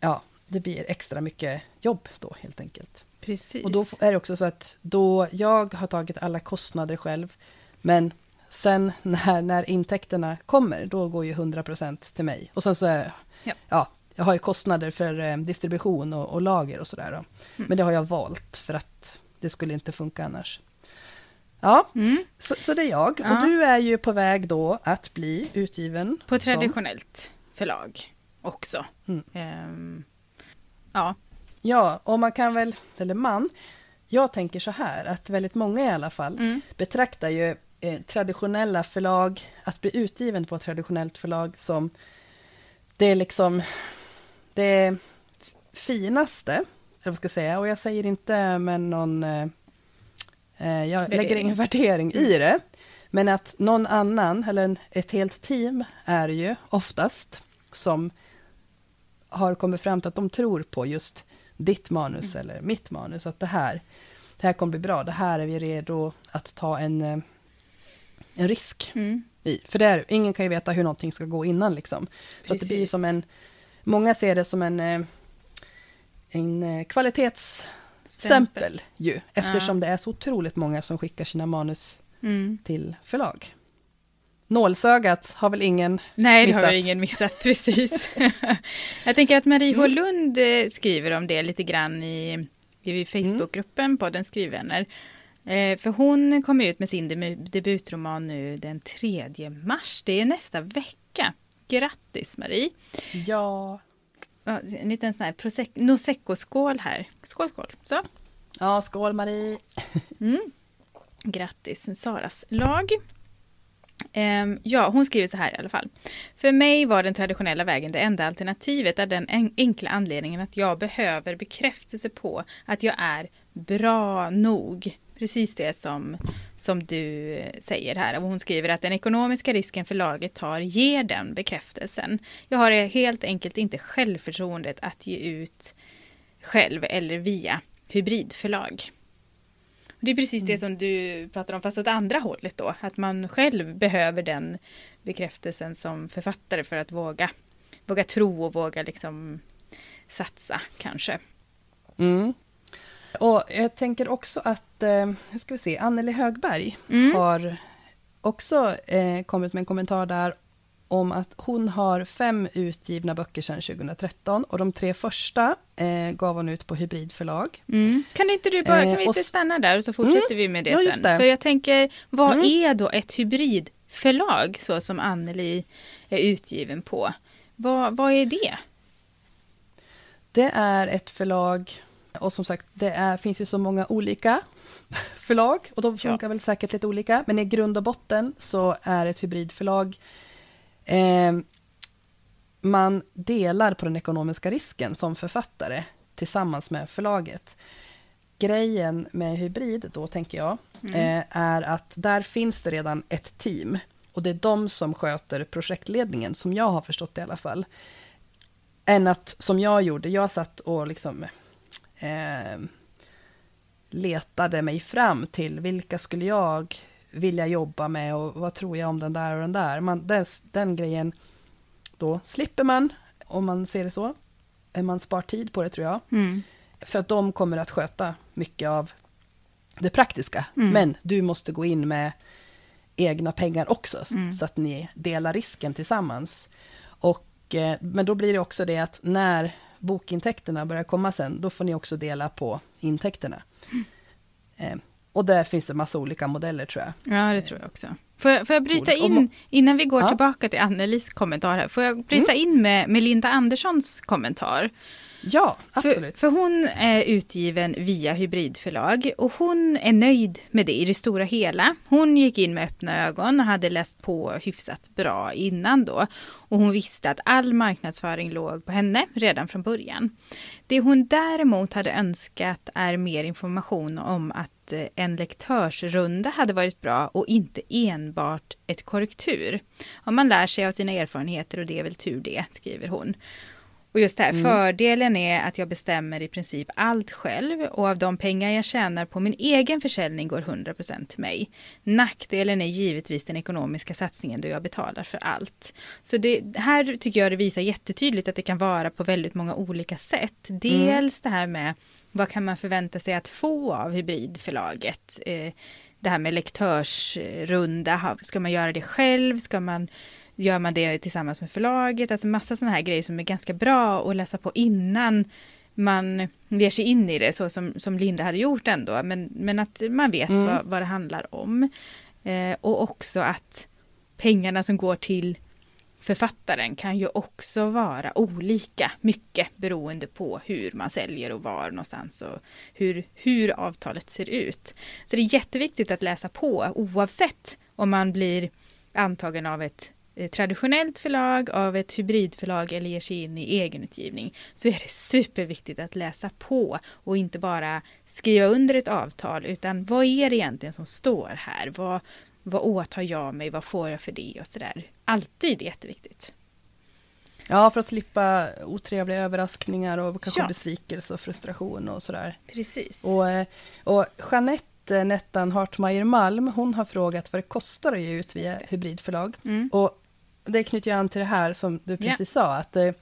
Speaker 2: Ja, det blir extra mycket jobb då helt enkelt.
Speaker 1: Precis.
Speaker 2: Och då är det också så att då jag har tagit alla kostnader själv, men sen när, när intäkterna kommer, då går ju 100% till mig. Och sen så, är,
Speaker 1: Ja.
Speaker 2: ja. jag har ju kostnader för eh, distribution och, och lager och sådär.
Speaker 1: Mm.
Speaker 2: Men det har jag valt för att det skulle inte funka annars. Ja,
Speaker 1: Mm.
Speaker 2: så, så det är jag.
Speaker 1: Ja.
Speaker 2: Och du är ju på väg då att bli utgiven.
Speaker 1: På ett
Speaker 2: som-
Speaker 1: traditionellt förlag också.
Speaker 2: Mm.
Speaker 1: Ehm, ja.
Speaker 2: Ja, och man kan väl, eller man, jag tänker så här att väldigt många i alla fall
Speaker 1: Mm.
Speaker 2: betraktar ju eh, traditionella förlag, att bli utgiven på ett traditionellt förlag som det är liksom det finaste, eller vad ska jag säga, och jag säger inte med någon, eh, eh, jag lägger ingen värdering i det, men att någon annan, eller ett helt team, är ju oftast som har kommit fram till att de tror på just ditt manus eller mitt manus, att det här, det här kommer bli bra, det här är vi redo att ta en, eh, en risk
Speaker 1: Mm.
Speaker 2: i. För det är, ingen kan ju veta hur någonting ska gå innan liksom. Så att det blir
Speaker 1: Precis.
Speaker 2: som en, många ser det som en, eh, en eh, kvalitetsstämpel ju, eftersom det är så otroligt många som skickar sina manus
Speaker 1: Mm.
Speaker 2: till förlag. Nålsögat har väl ingen
Speaker 1: Nej, det har
Speaker 2: Missat.
Speaker 1: väl ingen missat, precis. jag tänker att Marie H.
Speaker 2: Mm.
Speaker 1: Lund eh, skriver om det lite grann i, i Facebookgruppen på Den skrivvänner. Eh, för hon kommer ut med sin debutroman nu den 3 mars. Det är nästa vecka. Grattis Marie!
Speaker 2: Ja,
Speaker 1: Ja, En liten sån här prosec- Prosecco-skål här. Skål, skål! Så.
Speaker 2: ja skål Marie.
Speaker 1: Mm. Grattis Saras lag. Ehm, ja, hon skriver så här i alla fall. För mig var den traditionella vägen det enda alternativet av den en- enkla anledningen att jag behöver bekräftelse på att jag är bra nog. Precis det som, som du säger här. Och hon skriver att den ekonomiska risken förlaget tar ger den bekräftelsen. Jag har helt enkelt inte självförtroendet att ge ut själv eller via hybridförlag. Det är precis det som du pratar om, fast åt andra hållet då. Att man själv behöver den bekräftelsen som författare för att våga, våga tro och våga liksom satsa kanske.
Speaker 2: Mm. Och jag tänker också att, eh, nu ska vi se, Anneli Högberg
Speaker 1: Mm.
Speaker 2: har också eh, kommit med en kommentar där om att hon har fem utgivna böcker sedan 2013 och de tre första eh, gav hon ut på hybridförlag.
Speaker 1: Mm. Kan inte du bara,
Speaker 2: Eh,
Speaker 1: kan vi inte stanna där och så fortsätter vi med det
Speaker 2: Ja,
Speaker 1: sen?
Speaker 2: det.
Speaker 1: För jag tänker, vad
Speaker 2: Mm.
Speaker 1: är då ett hybridförlag så som Anneli är utgiven på? Vad, vad är det?
Speaker 2: Det är ett förlag, och som sagt, det är, finns ju så många olika förlag, och de funkar väl säkert lite olika, men i grund och botten så är ett hybridförlag eh, man delar på den ekonomiska risken som författare tillsammans med förlaget. Grejen med hybrid då, tänker jag, eh, är att där finns det redan ett team. Och det är de som sköter projektledningen, som jag har förstått det i alla fall. Än att, som jag gjorde, jag satt och liksom eh, letade mig fram till vilka skulle jag vilja jobba med och vad tror jag om den där och den där. Man, den, den grejen, då slipper man, om man ser det så. Eh, Man spar tid på det tror jag.
Speaker 1: Mm.
Speaker 2: För att de kommer att sköta mycket av det praktiska.
Speaker 1: Mm.
Speaker 2: Men du måste gå in med egna pengar också,
Speaker 1: Mm.
Speaker 2: så att ni delar risken tillsammans. Och, eh, men då blir det också det att när bokintäkterna börjar komma sen, då får ni också dela på intäkterna.
Speaker 1: Mm.
Speaker 2: Och där finns det massa olika modeller tror jag.
Speaker 1: Ja, det tror jag också. Får jag, får jag bryta in, innan vi går
Speaker 2: Ja.
Speaker 1: tillbaka till Annelies kommentar här, får jag bryta in med, med Linda Anderssons kommentar?
Speaker 2: Ja, absolut.
Speaker 1: För, för hon är utgiven via hybridförlag och hon är nöjd med det i det stora hela. Hon gick in med öppna ögon och hade läst på hyfsat bra innan då. Och hon visste att all marknadsföring låg på henne redan från början. Det hon däremot hade önskat är mer information om att eh, en lektörsrunda hade varit bra och inte enbart ett korrektur. Om man lär sig av sina erfarenheter och det är väl tur det, skriver hon. Och just det här, mm. fördelen är att jag bestämmer i princip allt själv och av de pengar jag tjänar på min egen försäljning går 100% till mig. Nackdelen är givetvis den ekonomiska satsningen då jag betalar för allt. Så det här tycker jag det visar jättetydligt att det kan vara på väldigt många olika sätt. Mm. Dels mm. det här med vad kan man förvänta sig att få av hybridförlaget? Eh, det här med lektörsrunda, ska man göra det själv? Ska man gör man det tillsammans med förlaget, alltså massa sådana här grejer som är ganska bra att läsa på innan man ger sig in i det så som, som Linda hade gjort ändå, men, men att man vet mm. vad, vad det handlar om. Eh, och också att pengarna som går till författaren kan ju också vara olika mycket beroende på hur man säljer och var någonstans och hur, hur avtalet ser ut. Så det är jätteviktigt att läsa på oavsett om man blir antagen av ett eh, traditionellt förlag av ett hybridförlag eller ger sig in i egenutgivning så är det superviktigt att läsa på och inte bara skriva under ett avtal utan vad är det egentligen som står här? Vad, vad åtar jag mig? Vad får jag för det? Och sådär. Alltid jätteviktigt.
Speaker 2: Ja, för att slippa otrevliga överraskningar och kanske ja. besvikelse och frustration och sådär.
Speaker 1: Precis.
Speaker 2: Och, eh, och Jeanette Nettan Hartmeier Malm, hon har frågat vad det kostar att ge ut via hybridförlag. Mm. Och det knyter ju an till det här som du precis yeah. sa, att det,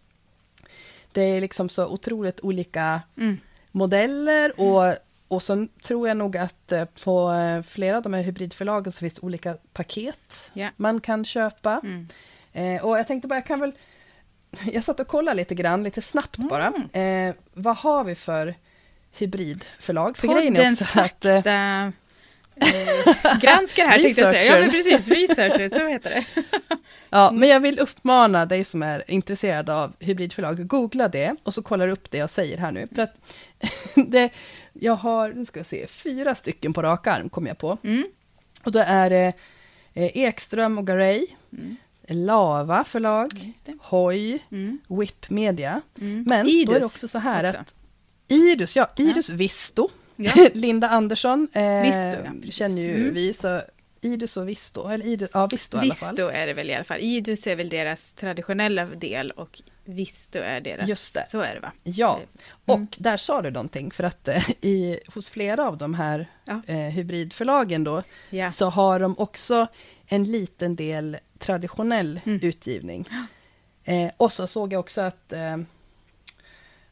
Speaker 2: det, är liksom så otroligt olika mm. modeller mm. och, och så tror jag nog att eh, på eh, flera av de här hybridförlagen så finns det olika paket yeah. man kan köpa. Mm. Eh, och jag tänkte bara, jag kan väl... Jag satt och kollade lite grann, lite snabbt bara. Mm. Eh, vad har vi för hybridförlag?
Speaker 1: För Poddens grejen är också att... Eh, eh, granskar här tänkte jag säga. Ja men precis, researcher, så heter det.
Speaker 2: ja, men jag vill uppmana dig som är intresserad av hybridförlag, googla det och så kollar upp det jag säger här nu. För att det, jag har, nu ska jag se, fyra stycken på rak arm kom jag på. Mm. Och då är det eh, Ekström och Garay, mm. Lava förlag, Hoj, mm. Whip Media. Mm. Men Idus då är det också så här också. att Idus, ja, Idus ja. Visto Ja. Linda Andersson eh, Visto, ja, känner ju mm. vi, så Idus och Visto, eller Idus, ja Visto i alla fall.
Speaker 1: Visto är det väl i alla fall. Idus är väl deras traditionella del och Visto är deras,
Speaker 2: Just det.
Speaker 1: så är det va?
Speaker 2: Ja, mm. och där sa du någonting, för att eh, i, hos flera av de här ja. eh, hybridförlagen då, ja. så har de också en liten del traditionell mm. utgivning. Eh, och så såg jag också att, eh,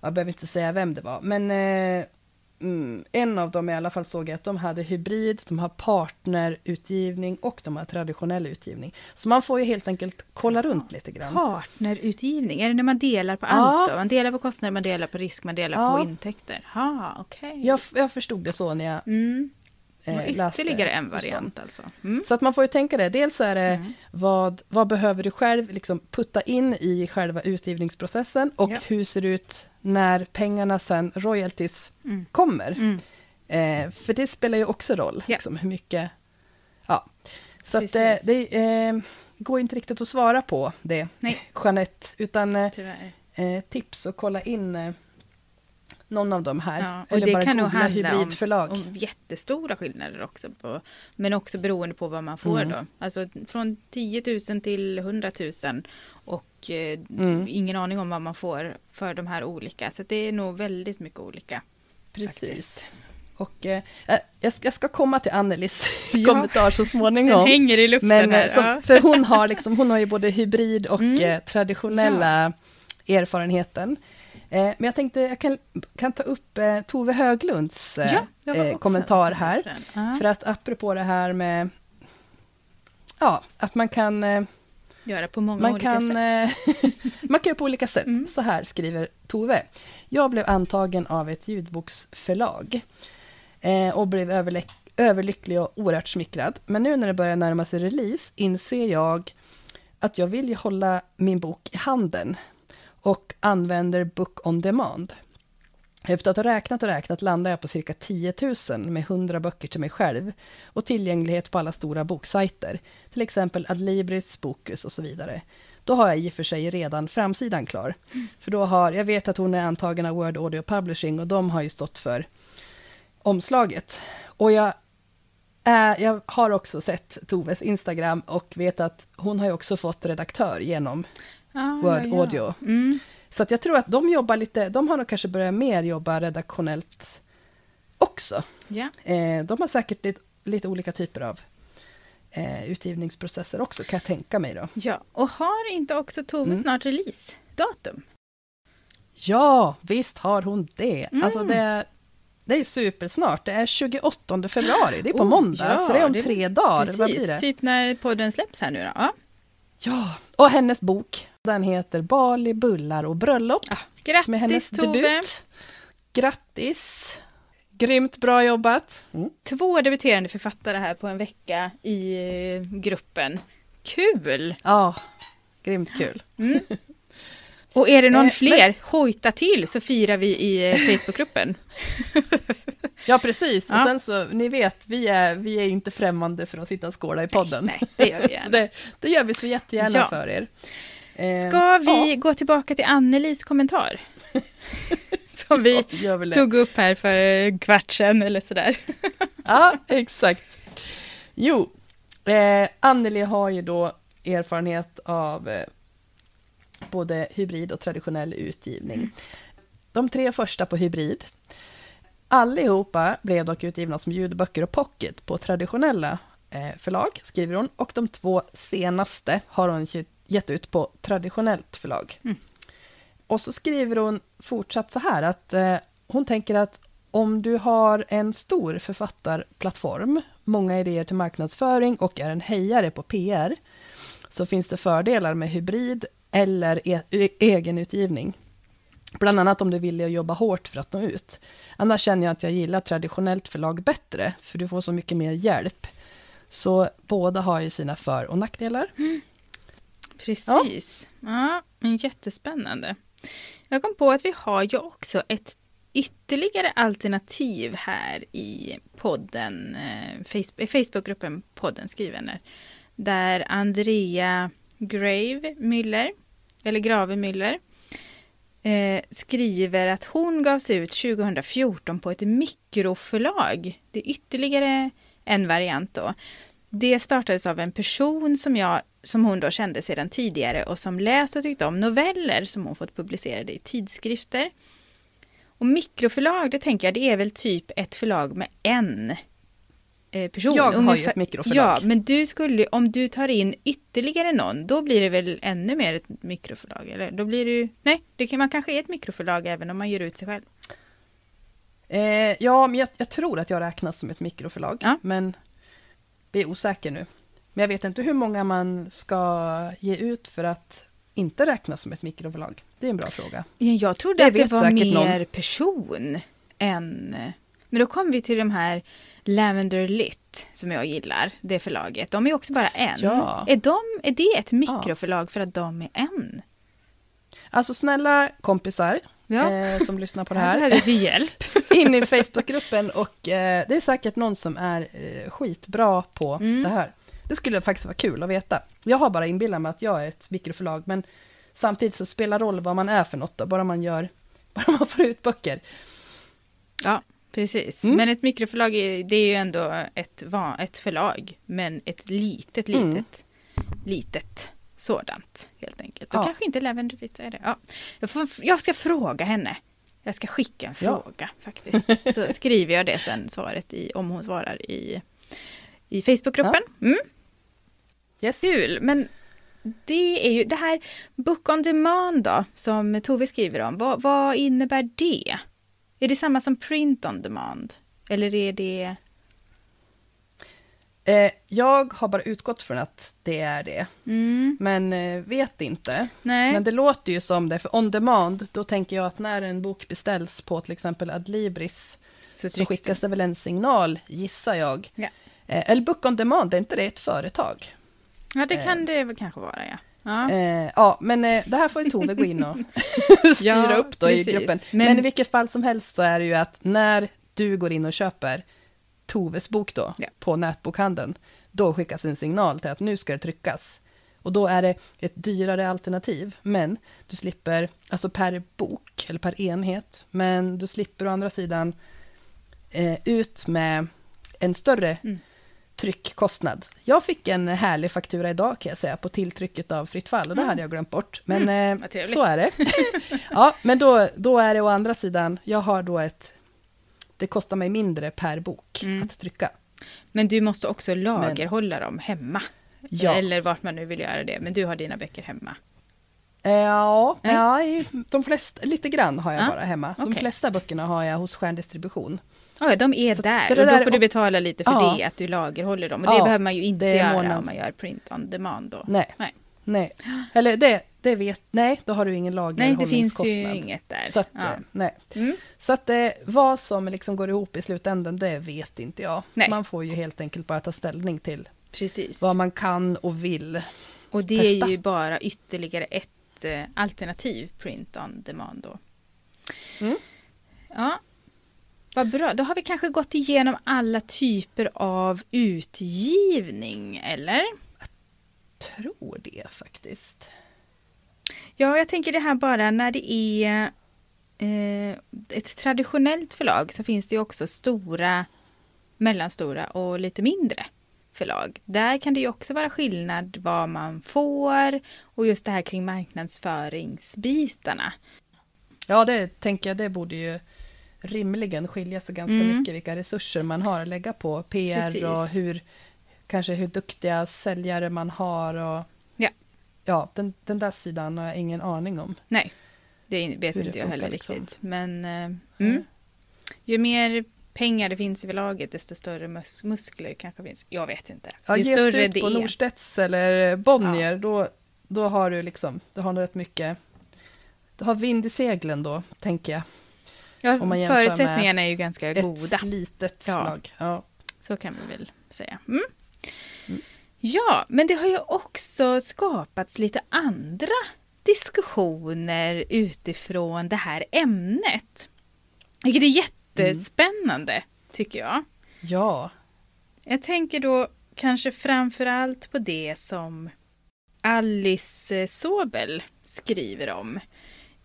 Speaker 2: jag behöver inte säga vem det var, men eh, Mm, en av dem i alla fall såg jag att de hade hybrid, de har partnerutgivning och de har traditionell utgivning. Så man får ju helt enkelt kolla runt lite grann.
Speaker 1: Partnerutgivning, är det när man delar på allt då? Man delar på kostnader, man delar på risk, man delar ja. på intäkter? Ja, okej. Okay.
Speaker 2: Jag, jag förstod det så när jag mm.
Speaker 1: Eh, ytterligare en variant alltså.
Speaker 2: Mm. Så att man får ju tänka det. Dels är det mm. vad, vad behöver du själv liksom putta in i själva utgivningsprocessen och ja. hur ser det ut när pengarna sen, royalties, mm. kommer. Mm. Eh, för det spelar ju också roll, ja. liksom, hur mycket... Ja. Så att det, det eh, går inte riktigt att svara på det, Nej. Jeanette, utan eh, eh tips och kolla in eh, någon av de här. Ja,
Speaker 1: och eller det bara kan nog handla om, om jättestora skillnader också. På, men också beroende på vad man får mm. då. Alltså från 10 000 till 100 000. Och eh, mm. ingen aning om vad man får för de här olika. Så det är nog väldigt mycket olika.
Speaker 2: Precis. Faktiskt. Och eh, jag, ska, jag, ska, komma till Annelies ja. kommentar så småningom. Den
Speaker 1: hänger i luften Men, här.
Speaker 2: Så, ja. För hon har, liksom, hon har ju både hybrid och mm. eh, traditionella erfarenheten. Eh, men jag tänkte jag kan, kan ta upp eh, Tove Höglunds ja, eh, kommentar här. För att apropå det här med ja, att man kan
Speaker 1: göra på många man olika kan, sätt.
Speaker 2: Man kan göra på olika sätt. Mm. Så här skriver Tove. Jag blev antagen av ett ljudboksförlag och blev överlycklig och oerhört smickrad. Men nu när det börjar närma sig release inser jag att jag vill ju hålla min bok i handen och använder Book on Demand. Efter att ha räknat och räknat landar jag på cirka 10 000 med 100 böcker till mig själv och tillgänglighet på alla stora boksajter, till exempel Adlibris, Bokus och så vidare. Då har jag i och för sig redan framsidan klar. Mm. För då har, jag vet att hon är antagen av Word Audio Publishing och de har ju stått för omslaget. Och jag, äh, jag har också sett Toves Instagram och vet att hon har ju också fått redaktör genom ah, Word ja, ja. Audio. Mm. Så att jag tror att de jobbar lite, de har nog kanske börjat mer jobba redaktionellt också.
Speaker 1: Ja.
Speaker 2: Eh, de har säkert lite, lite olika typer av eh, utgivningsprocesser också, kan jag tänka mig då.
Speaker 1: ja. Och har inte också Tove
Speaker 2: Mm.
Speaker 1: snart releasedatum?
Speaker 2: Ja, visst har hon det.
Speaker 1: Mm.
Speaker 2: Alltså det, det är supersnart. Det är 28 februari, det är på
Speaker 1: Oh,
Speaker 2: måndag,
Speaker 1: ja,
Speaker 2: så det är om
Speaker 1: det
Speaker 2: tre dagar.
Speaker 1: Precis, typ när podden släpps här nu då. Ja.
Speaker 2: Ja, och hennes bok, den heter Bali, bullar och bröllop. som är hennes
Speaker 1: Grattis Tove!
Speaker 2: debut. Grattis! Grymt bra jobbat. Mm.
Speaker 1: Två debuterande författare här på en vecka i eh, gruppen. Kul!
Speaker 2: Ja, grymt kul.
Speaker 1: Och är det någon
Speaker 2: Eh,
Speaker 1: fler, hojta till så firar vi i eh, Facebookgruppen.
Speaker 2: Ja, precis.
Speaker 1: Ja.
Speaker 2: Och sen så, ni vet, vi är, vi är inte främmande för att sitta och skåla i podden.
Speaker 1: Nej, det gör vi
Speaker 2: Så
Speaker 1: gärna.
Speaker 2: det, det gör vi så jättegärna
Speaker 1: Ja.
Speaker 2: för er. Eh,
Speaker 1: Ska vi
Speaker 2: ja,
Speaker 1: gå tillbaka till Annelis kommentar? Som vi
Speaker 2: det.
Speaker 1: tog upp här för en kvart sedan eller sådär.
Speaker 2: Ja, exakt. Jo, eh, Anneli har ju då erfarenhet av eh, både hybrid och traditionell utgivning. De tre första på hybrid. Allihopa blev dock utgivna som ljudböcker och pocket på traditionella eh, förlag, skriver hon. Och de två senaste har hon gett ut på traditionellt förlag.
Speaker 1: Mm.
Speaker 2: Och så skriver hon fortsatt så här att eh, hon tänker att om du har en stor författarplattform, många idéer till marknadsföring och är en hejare på PR, så finns det fördelar med hybrid eller e- e- egenutgivning. Bland annat om du vill jobba hårt för att nå ut. Annars känner jag att jag gillar traditionellt förlag bättre, för du får så mycket mer hjälp. Så båda har ju sina för och nackdelar.
Speaker 1: Precis. Ja. men jättespännande. Jag kom på att vi har ju också ett ytterligare alternativ här i podden, eh, Facebookgruppen podden Skrivvänner. Där Andrea Grave Müller, eller Grave Müller, eh, skriver att hon gavs ut 2014 på ett mikroförlag. Det är ytterligare en variant då. Det startades av en person som, jag, som hon då kände sedan tidigare och som läst och tyckte om noveller som hon fått publicerade i tidskrifter. Och mikroförlag, det tänker jag, det är väl typ ett förlag med en eh, person.
Speaker 2: Jag har ju
Speaker 1: Ungefär-
Speaker 2: ett mikroförlag.
Speaker 1: Ja, men du skulle, om du tar in ytterligare någon, då blir det väl ännu mer ett mikroförlag? Eller då blir det ju, nej, det kan, man kanske är ett mikroförlag även om man ger ut sig själv.
Speaker 2: Eh, ja, men jag, jag tror att jag räknas som ett mikroförlag,
Speaker 1: Ja.
Speaker 2: men blir osäker nu. Men jag vet inte hur många man ska ge ut för att inte räknas som ett mikroförlag. Det är en bra fråga.
Speaker 1: Ja, jag trodde
Speaker 2: Det
Speaker 1: att det var mer
Speaker 2: någon.
Speaker 1: person än... Men då kom vi till de här Lavender Lit som jag gillar, det förlaget. De är också bara en.
Speaker 2: Ja.
Speaker 1: Är, de, är det ett mikroförlag för att de är en?
Speaker 2: Alltså snälla kompisar
Speaker 1: Ja.
Speaker 2: eh, som lyssnar på det
Speaker 1: Här
Speaker 2: här,
Speaker 1: behöver vi hjälp.
Speaker 2: in i Facebookgruppen och eh, det är säkert någon som är eh, skitbra på
Speaker 1: Mm.
Speaker 2: det här. Det skulle faktiskt vara kul att veta. Jag har bara inbillat mig att jag är ett mikroförlag, men samtidigt så spelar roll vad man är för något då, bara man gör, bara man får ut böcker.
Speaker 1: Ja, precis.
Speaker 2: Mm.
Speaker 1: Men ett mikroförlag är, det är ju ändå ett, ett förlag, men ett litet, litet,
Speaker 2: Mm.
Speaker 1: litet sådant helt enkelt. Då
Speaker 2: Ja.
Speaker 1: kanske inte Lavender Lit är det. Ja. Jag, får, jag ska fråga henne. Jag ska skicka en
Speaker 2: Ja.
Speaker 1: fråga faktiskt. Så skriver jag det sen, svaret, i, om hon svarar i, i Facebookgruppen. Mm.
Speaker 2: Yes.
Speaker 1: Kul, men det är ju det här Book on Demand då, som Tove skriver om. Vad, vad innebär det? Är det samma som Print on Demand? Eller är det...
Speaker 2: Eh, jag har bara utgått från att det är det,
Speaker 1: Mm,
Speaker 2: men eh, vet inte.
Speaker 1: nej.
Speaker 2: Men det låter ju som det, för on demand, då tänker jag att när en bok beställs på till exempel Adlibris,
Speaker 1: så
Speaker 2: så skickas det väl en signal, gissar jag.
Speaker 1: Ja.
Speaker 2: Eh, eller Book on demand, är inte det ett företag?
Speaker 1: Ja, det kan det väl kanske vara, ja. Ja,
Speaker 2: Eh, ja, men eh, det här får ju Tove gå in och styra
Speaker 1: Ja,
Speaker 2: upp då
Speaker 1: precis.
Speaker 2: i gruppen.
Speaker 1: Men-
Speaker 2: Men... i vilket fall som helst så är det ju att när du går in och köper Toves bok då,
Speaker 1: Ja.
Speaker 2: på nätbokhandeln, då skickas en signal till att nu ska det tryckas. Och då är det ett dyrare alternativ, men du slipper, alltså per bok, eller per enhet, men du slipper å andra sidan eh, ut med en större
Speaker 1: Mm.
Speaker 2: tryckkostnad. Jag fick en härlig faktura idag kan jag säga på tilltrycket av Fritt fall och det
Speaker 1: Mm.
Speaker 2: hade jag glömt bort. Men
Speaker 1: Mm,
Speaker 2: eh, så är det. ja, men då, då är det å andra sidan, jag har då ett, det kostar mig mindre per bok
Speaker 1: Mm.
Speaker 2: att trycka.
Speaker 1: Men du måste också lagerhålla dem hemma.
Speaker 2: Ja.
Speaker 1: Eller vart man nu vill göra det. Men du har dina böcker hemma.
Speaker 2: Eh, Ja,
Speaker 1: Nej.
Speaker 2: ja de flesta, lite grann har jag
Speaker 1: Ja,
Speaker 2: bara hemma. De
Speaker 1: okej.
Speaker 2: flesta böckerna har jag hos Stjärndistribution.
Speaker 1: Ja, de är
Speaker 2: Så-
Speaker 1: där.
Speaker 2: så
Speaker 1: och då
Speaker 2: där-
Speaker 1: får du betala lite för
Speaker 2: Ja.
Speaker 1: det, att du lagerhåller dem. Och det
Speaker 2: Ja,
Speaker 1: behöver man ju inte göra
Speaker 2: månads-
Speaker 1: om man gör print on demand då.
Speaker 2: Nej,
Speaker 1: Nej.
Speaker 2: nej. Eller det, det vet, nej, då har du ingen
Speaker 1: Nej, det finns
Speaker 2: lagerhållningskostnad.
Speaker 1: ju inget där.
Speaker 2: Så att,
Speaker 1: ja.
Speaker 2: eh, nej.
Speaker 1: Mm.
Speaker 2: Så att eh, vad som liksom går ihop i slutändan, det vet inte jag.
Speaker 1: Nej.
Speaker 2: Man får ju helt enkelt bara ta ställning till
Speaker 1: Precis.
Speaker 2: vad man kan och vill.
Speaker 1: Och det
Speaker 2: testa.
Speaker 1: är ju bara ytterligare ett eh, alternativ print on demand då.
Speaker 2: Mm.
Speaker 1: Ja, vad bra. Då har vi kanske gått igenom alla typer av utgivning, eller?
Speaker 2: Tror det faktiskt.
Speaker 1: Ja, jag tänker det här bara när det är eh, ett traditionellt förlag så finns det ju också stora, mellanstora och lite mindre förlag. Där kan det ju också vara skillnad vad man får och just det här kring marknadsföringsbitarna.
Speaker 2: Ja, det tänker jag, det borde ju rimligen skilja sig ganska
Speaker 1: Mm.
Speaker 2: mycket vilka resurser man har att lägga på PR
Speaker 1: Precis.
Speaker 2: och hur, kanske hur duktiga säljare man har och
Speaker 1: Ja.
Speaker 2: ja den, den där sidan har jag ingen aning om.
Speaker 1: Nej, det vet
Speaker 2: Hur det
Speaker 1: inte jag heller
Speaker 2: liksom.
Speaker 1: riktigt. Men eh, mm. ju mer pengar det finns i förlaget desto större mus- muskler kanske finns. Jag vet inte.
Speaker 2: Ja,
Speaker 1: ju
Speaker 2: ges
Speaker 1: större
Speaker 2: det ut
Speaker 1: det
Speaker 2: på
Speaker 1: är.
Speaker 2: Norstedts eller Bonnier, då, då har du liksom, du har rätt mycket, du har vind i seglen då, tänker jag.
Speaker 1: Ja,
Speaker 2: om man
Speaker 1: förutsättningarna är ju ganska
Speaker 2: Ett
Speaker 1: goda.
Speaker 2: litet
Speaker 1: Ja.
Speaker 2: slag. Ja.
Speaker 1: Så kan vi väl säga. Mm.
Speaker 2: Mm.
Speaker 1: Ja, men det har ju också skapats lite andra diskussioner utifrån det här ämnet. Vilket är jättespännande, tycker jag.
Speaker 2: ja,
Speaker 1: Jag tänker då kanske framför allt på det som Alice Sobel skriver om.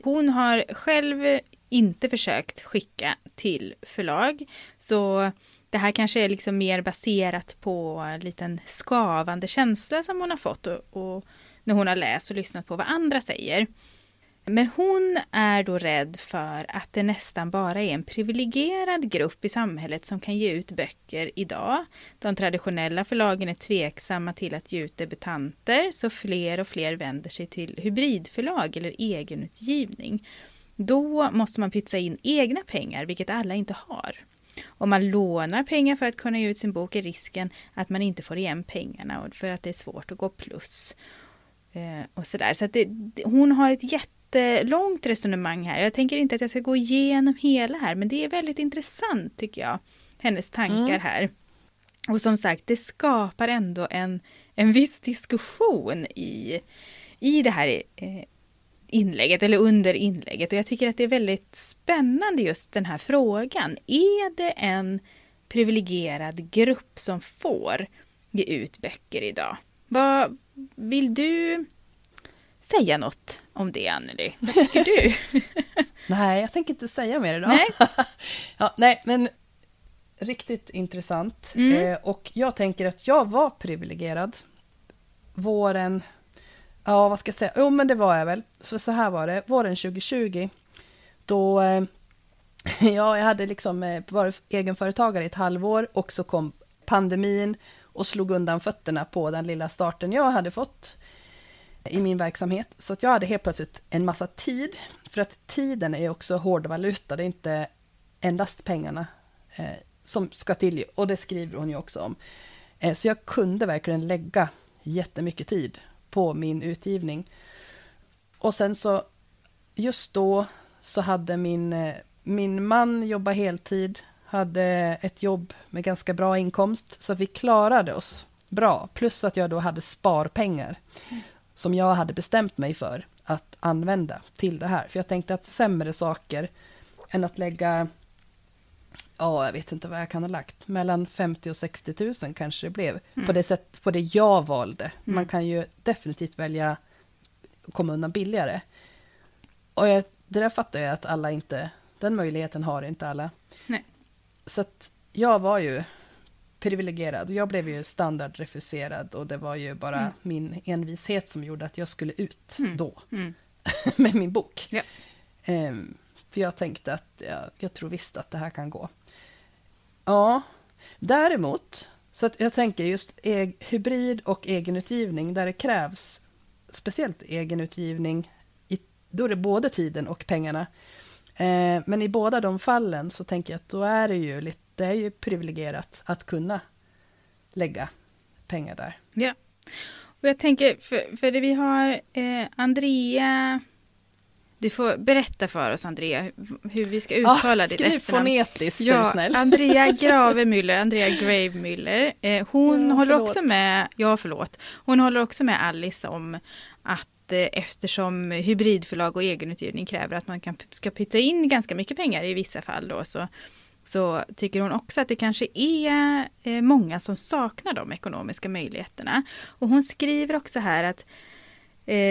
Speaker 1: Hon har själv inte försökt skicka till förlag, så det här kanske är liksom mer baserat på en liten skavande känsla som hon har fått och, och när hon har läst och lyssnat på vad andra säger. Men hon är då rädd för att det nästan bara är en privilegierad grupp i samhället som kan ge ut böcker idag. De traditionella förlagen är tveksamma till att ge ut debutanter så fler och fler vänder sig till hybridförlag eller egenutgivning. Då måste man pytsa in egna pengar, vilket alla inte har. Om man lånar pengar för att kunna ge ut sin bok är risken att man inte får igen pengarna för att det är svårt att gå plus. Eh, och sådär. Så att det, hon har ett jättelångt resonemang här. Jag tänker inte att jag ska gå igenom hela här, men det är väldigt intressant tycker jag. Hennes tankar
Speaker 2: Mm.
Speaker 1: här. Och som sagt, det skapar ändå en, en viss diskussion i, i det här eh, inlägget, eller under inlägget. Och jag tycker att det är väldigt spännande just den här frågan. Är det en privilegierad grupp som får ge ut böcker idag? Vad vill du säga något om det, Anneli? Vad tycker du?
Speaker 2: nej, jag tänker inte säga mer idag.
Speaker 1: Nej.
Speaker 2: ja, nej, men riktigt intressant.
Speaker 1: Mm.
Speaker 2: Eh, och jag tänker att jag var privilegierad. Våren, ja vad ska jag säga, jo men det var jag väl. Så, så här var det, våren 2020, då, eh, ja jag hade liksom eh, varit egenföretagare i ett halvår och så kom pandemin och slog undan fötterna på den lilla starten jag hade fått i min verksamhet. Så att jag hade helt plötsligt en massa tid. För att tiden är också hårdvaluta, det är inte endast pengarna eh, som ska till. Och det skriver hon ju också om. Eh, så jag kunde verkligen lägga jättemycket tid på min utgivning. Och sen så, just då så hade min, eh, min man jobbat heltid, hade ett jobb med ganska bra inkomst, så vi klarade oss bra. Plus att jag då hade sparpengar som jag hade bestämt mig för att använda till det här. För jag tänkte att sämre saker än att lägga, ja jag vet inte vad jag kan ha lagt, mellan 50 och 60 000 kanske det blev.
Speaker 1: Mm.
Speaker 2: På, det sätt, på det jag valde. Man
Speaker 1: Mm.
Speaker 2: kan ju definitivt välja att komma undan billigare. Och jag, det där fattar jag att alla inte, den möjligheten har inte alla.
Speaker 1: Nej.
Speaker 2: Så att jag var ju privilegierad. Jag blev ju standardrefuserad och det var ju bara
Speaker 1: Mm.
Speaker 2: min envishet som gjorde att jag skulle ut
Speaker 1: Mm.
Speaker 2: då
Speaker 1: Mm.
Speaker 2: med min bok.
Speaker 1: Ja.
Speaker 2: Ehm, för jag tänkte att ja, jag tror visst att det här kan gå. Ja, däremot, så att jag tänker just e hybrid och egenutgivning där det krävs speciellt egenutgivning, i, då är det både tiden och pengarna. Eh, men i båda de fallen så tänker jag att då är det ju lite, det är ju privilegierat att kunna lägga pengar där.
Speaker 1: Ja. Och jag tänker, för, för det vi har eh, Andrea... Du får berätta för oss Andrea hur- vi ska uttala ditt
Speaker 2: Ah, skriv
Speaker 1: efternamn.
Speaker 2: fonetiskt, är du
Speaker 1: Ja,
Speaker 2: snäll.
Speaker 1: Andrea Gravemüller, Andrea Gravemüller. Eh, hon
Speaker 2: Ja,
Speaker 1: håller
Speaker 2: förlåt.
Speaker 1: också med, ja förlåt, hon håller också med Alice om att eh, eftersom hybridförlag och egenutgivning kräver att man kan, ska pytta in ganska mycket pengar i vissa fall då så, så tycker hon också att det kanske är eh, många som saknar de ekonomiska möjligheterna. Och hon skriver också här att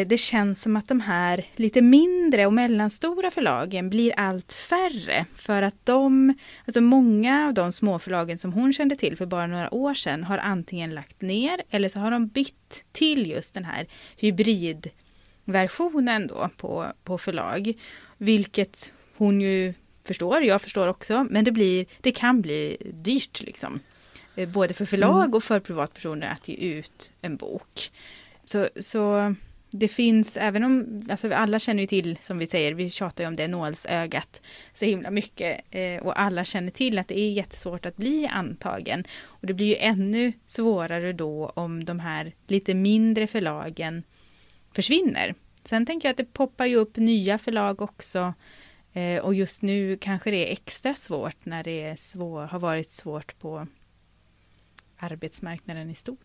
Speaker 1: det känns som att de här lite mindre och mellanstora förlagen blir allt färre. För att de, alltså många av de småförlagen som hon kände till för bara några år sedan har antingen lagt ner eller så har de bytt till just den här hybridversionen då på, på förlag. Vilket hon ju förstår, jag förstår också, men det, blir, det kan bli dyrt liksom. Eh, Både för förlag
Speaker 2: Mm.
Speaker 1: och för privatpersoner att ge ut en bok. Så, så det finns, även om, alltså alla känner ju till, som vi säger, vi tjatar ju om det nålsögat så himla mycket. Eh, och alla känner till att det är jättesvårt att bli antagen. Och det blir ju ännu svårare då om de här lite mindre förlagen försvinner. Sen tänker jag att det poppar ju upp nya förlag också. Eh, och just nu kanske det är extra svårt när det är svår, har varit svårt på arbetsmarknaden i stort.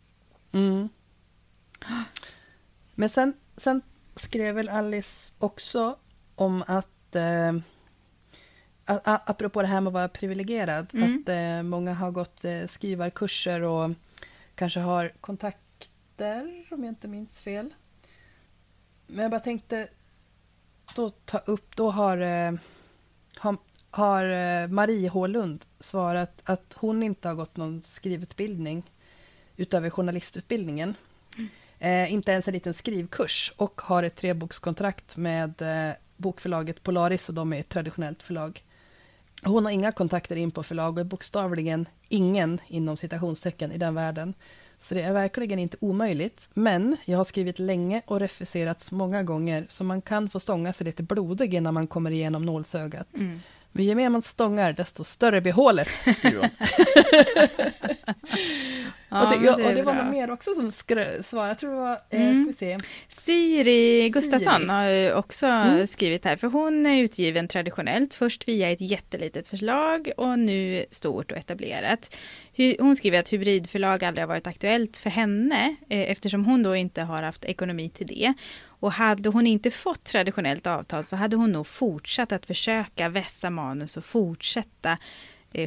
Speaker 2: Mm. Men sen, sen skrev väl Alice också om att, eh, apropå det här med att vara privilegierad,
Speaker 1: Mm.
Speaker 2: att eh, många har gått eh, skrivarkurser och kanske har kontakter, om jag inte minns fel. Men jag bara tänkte då ta upp, då har, eh, har, har eh, Marie H Lund svarat att hon inte har gått någon skrivutbildning utöver journalistutbildningen. Eh, inte ens en liten skrivkurs och har ett trebokskontrakt med eh, bokförlaget Polaris och de är ett traditionellt förlag. Hon har inga kontakter in på förlag och är bokstavligen ingen inom citationstecken i den världen. Så det är verkligen inte omöjligt. Men jag har skrivit länge och refuserats många gånger så man kan få stånga sig lite blodig innan man kommer igenom nålsögat.
Speaker 1: Mm.
Speaker 2: Men ju mer man stångar desto större blir hålet.
Speaker 1: Ja,
Speaker 2: och det, ja,
Speaker 1: är
Speaker 2: och det var någon mer också som svarade. Jag tror det var, eh,
Speaker 1: Mm.
Speaker 2: ska vi se.
Speaker 1: Siri Gustafsson
Speaker 2: Siri.
Speaker 1: har ju också
Speaker 2: Mm.
Speaker 1: skrivit här, för hon är utgiven traditionellt, först via ett jättelitet förslag och nu stort och etablerat. Hon skriver att hybridförlag aldrig har varit aktuellt för henne, eh, eftersom hon då inte har haft ekonomi till det. Och hade hon inte fått traditionellt avtal så hade hon nog fortsatt att försöka vässa manus och fortsätta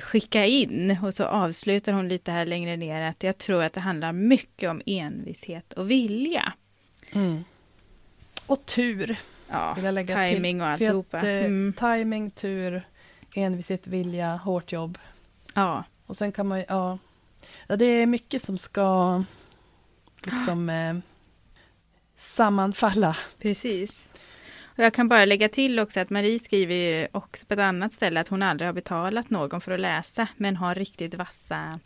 Speaker 1: skicka in. Och så avslutar hon lite här längre ner att jag tror att det handlar mycket om envishet och vilja.
Speaker 2: Mm. Och tur,
Speaker 1: Ja,
Speaker 2: vill jag lägga till.
Speaker 1: timing och
Speaker 2: För att,
Speaker 1: alltihopa.
Speaker 2: eh,
Speaker 1: Mm.
Speaker 2: Timing, tur, envishet, vilja, hårt jobb.
Speaker 1: Ja,
Speaker 2: Och sen kan man ja. ja det är mycket som ska liksom eh, sammanfalla.
Speaker 1: precis. Och jag kan bara lägga till också att Marie skriver ju också på ett annat ställe att hon aldrig har betalat någon för att läsa, men har riktigt vassa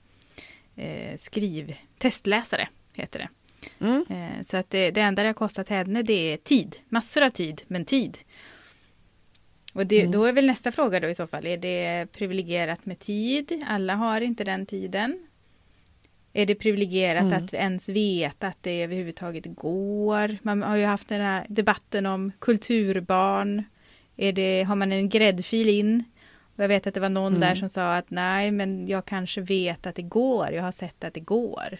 Speaker 1: eh, skriv... Testläsare, heter det.
Speaker 2: Mm.
Speaker 1: Eh, så att det, det enda det har kostat henne det är tid. Massor av tid, men tid. Och det,
Speaker 2: Mm.
Speaker 1: då är väl nästa fråga då i så fall, är det privilegierat med tid? Alla har inte den tiden. Är det privilegierat
Speaker 2: Mm.
Speaker 1: att ens veta att det överhuvudtaget går? Man har ju haft den här debatten om kulturbarn. Är det, har man en gräddfil in? Och jag vet att det var någon
Speaker 2: Mm.
Speaker 1: där som sa att nej, men jag kanske vet att det går. Jag har sett att det går.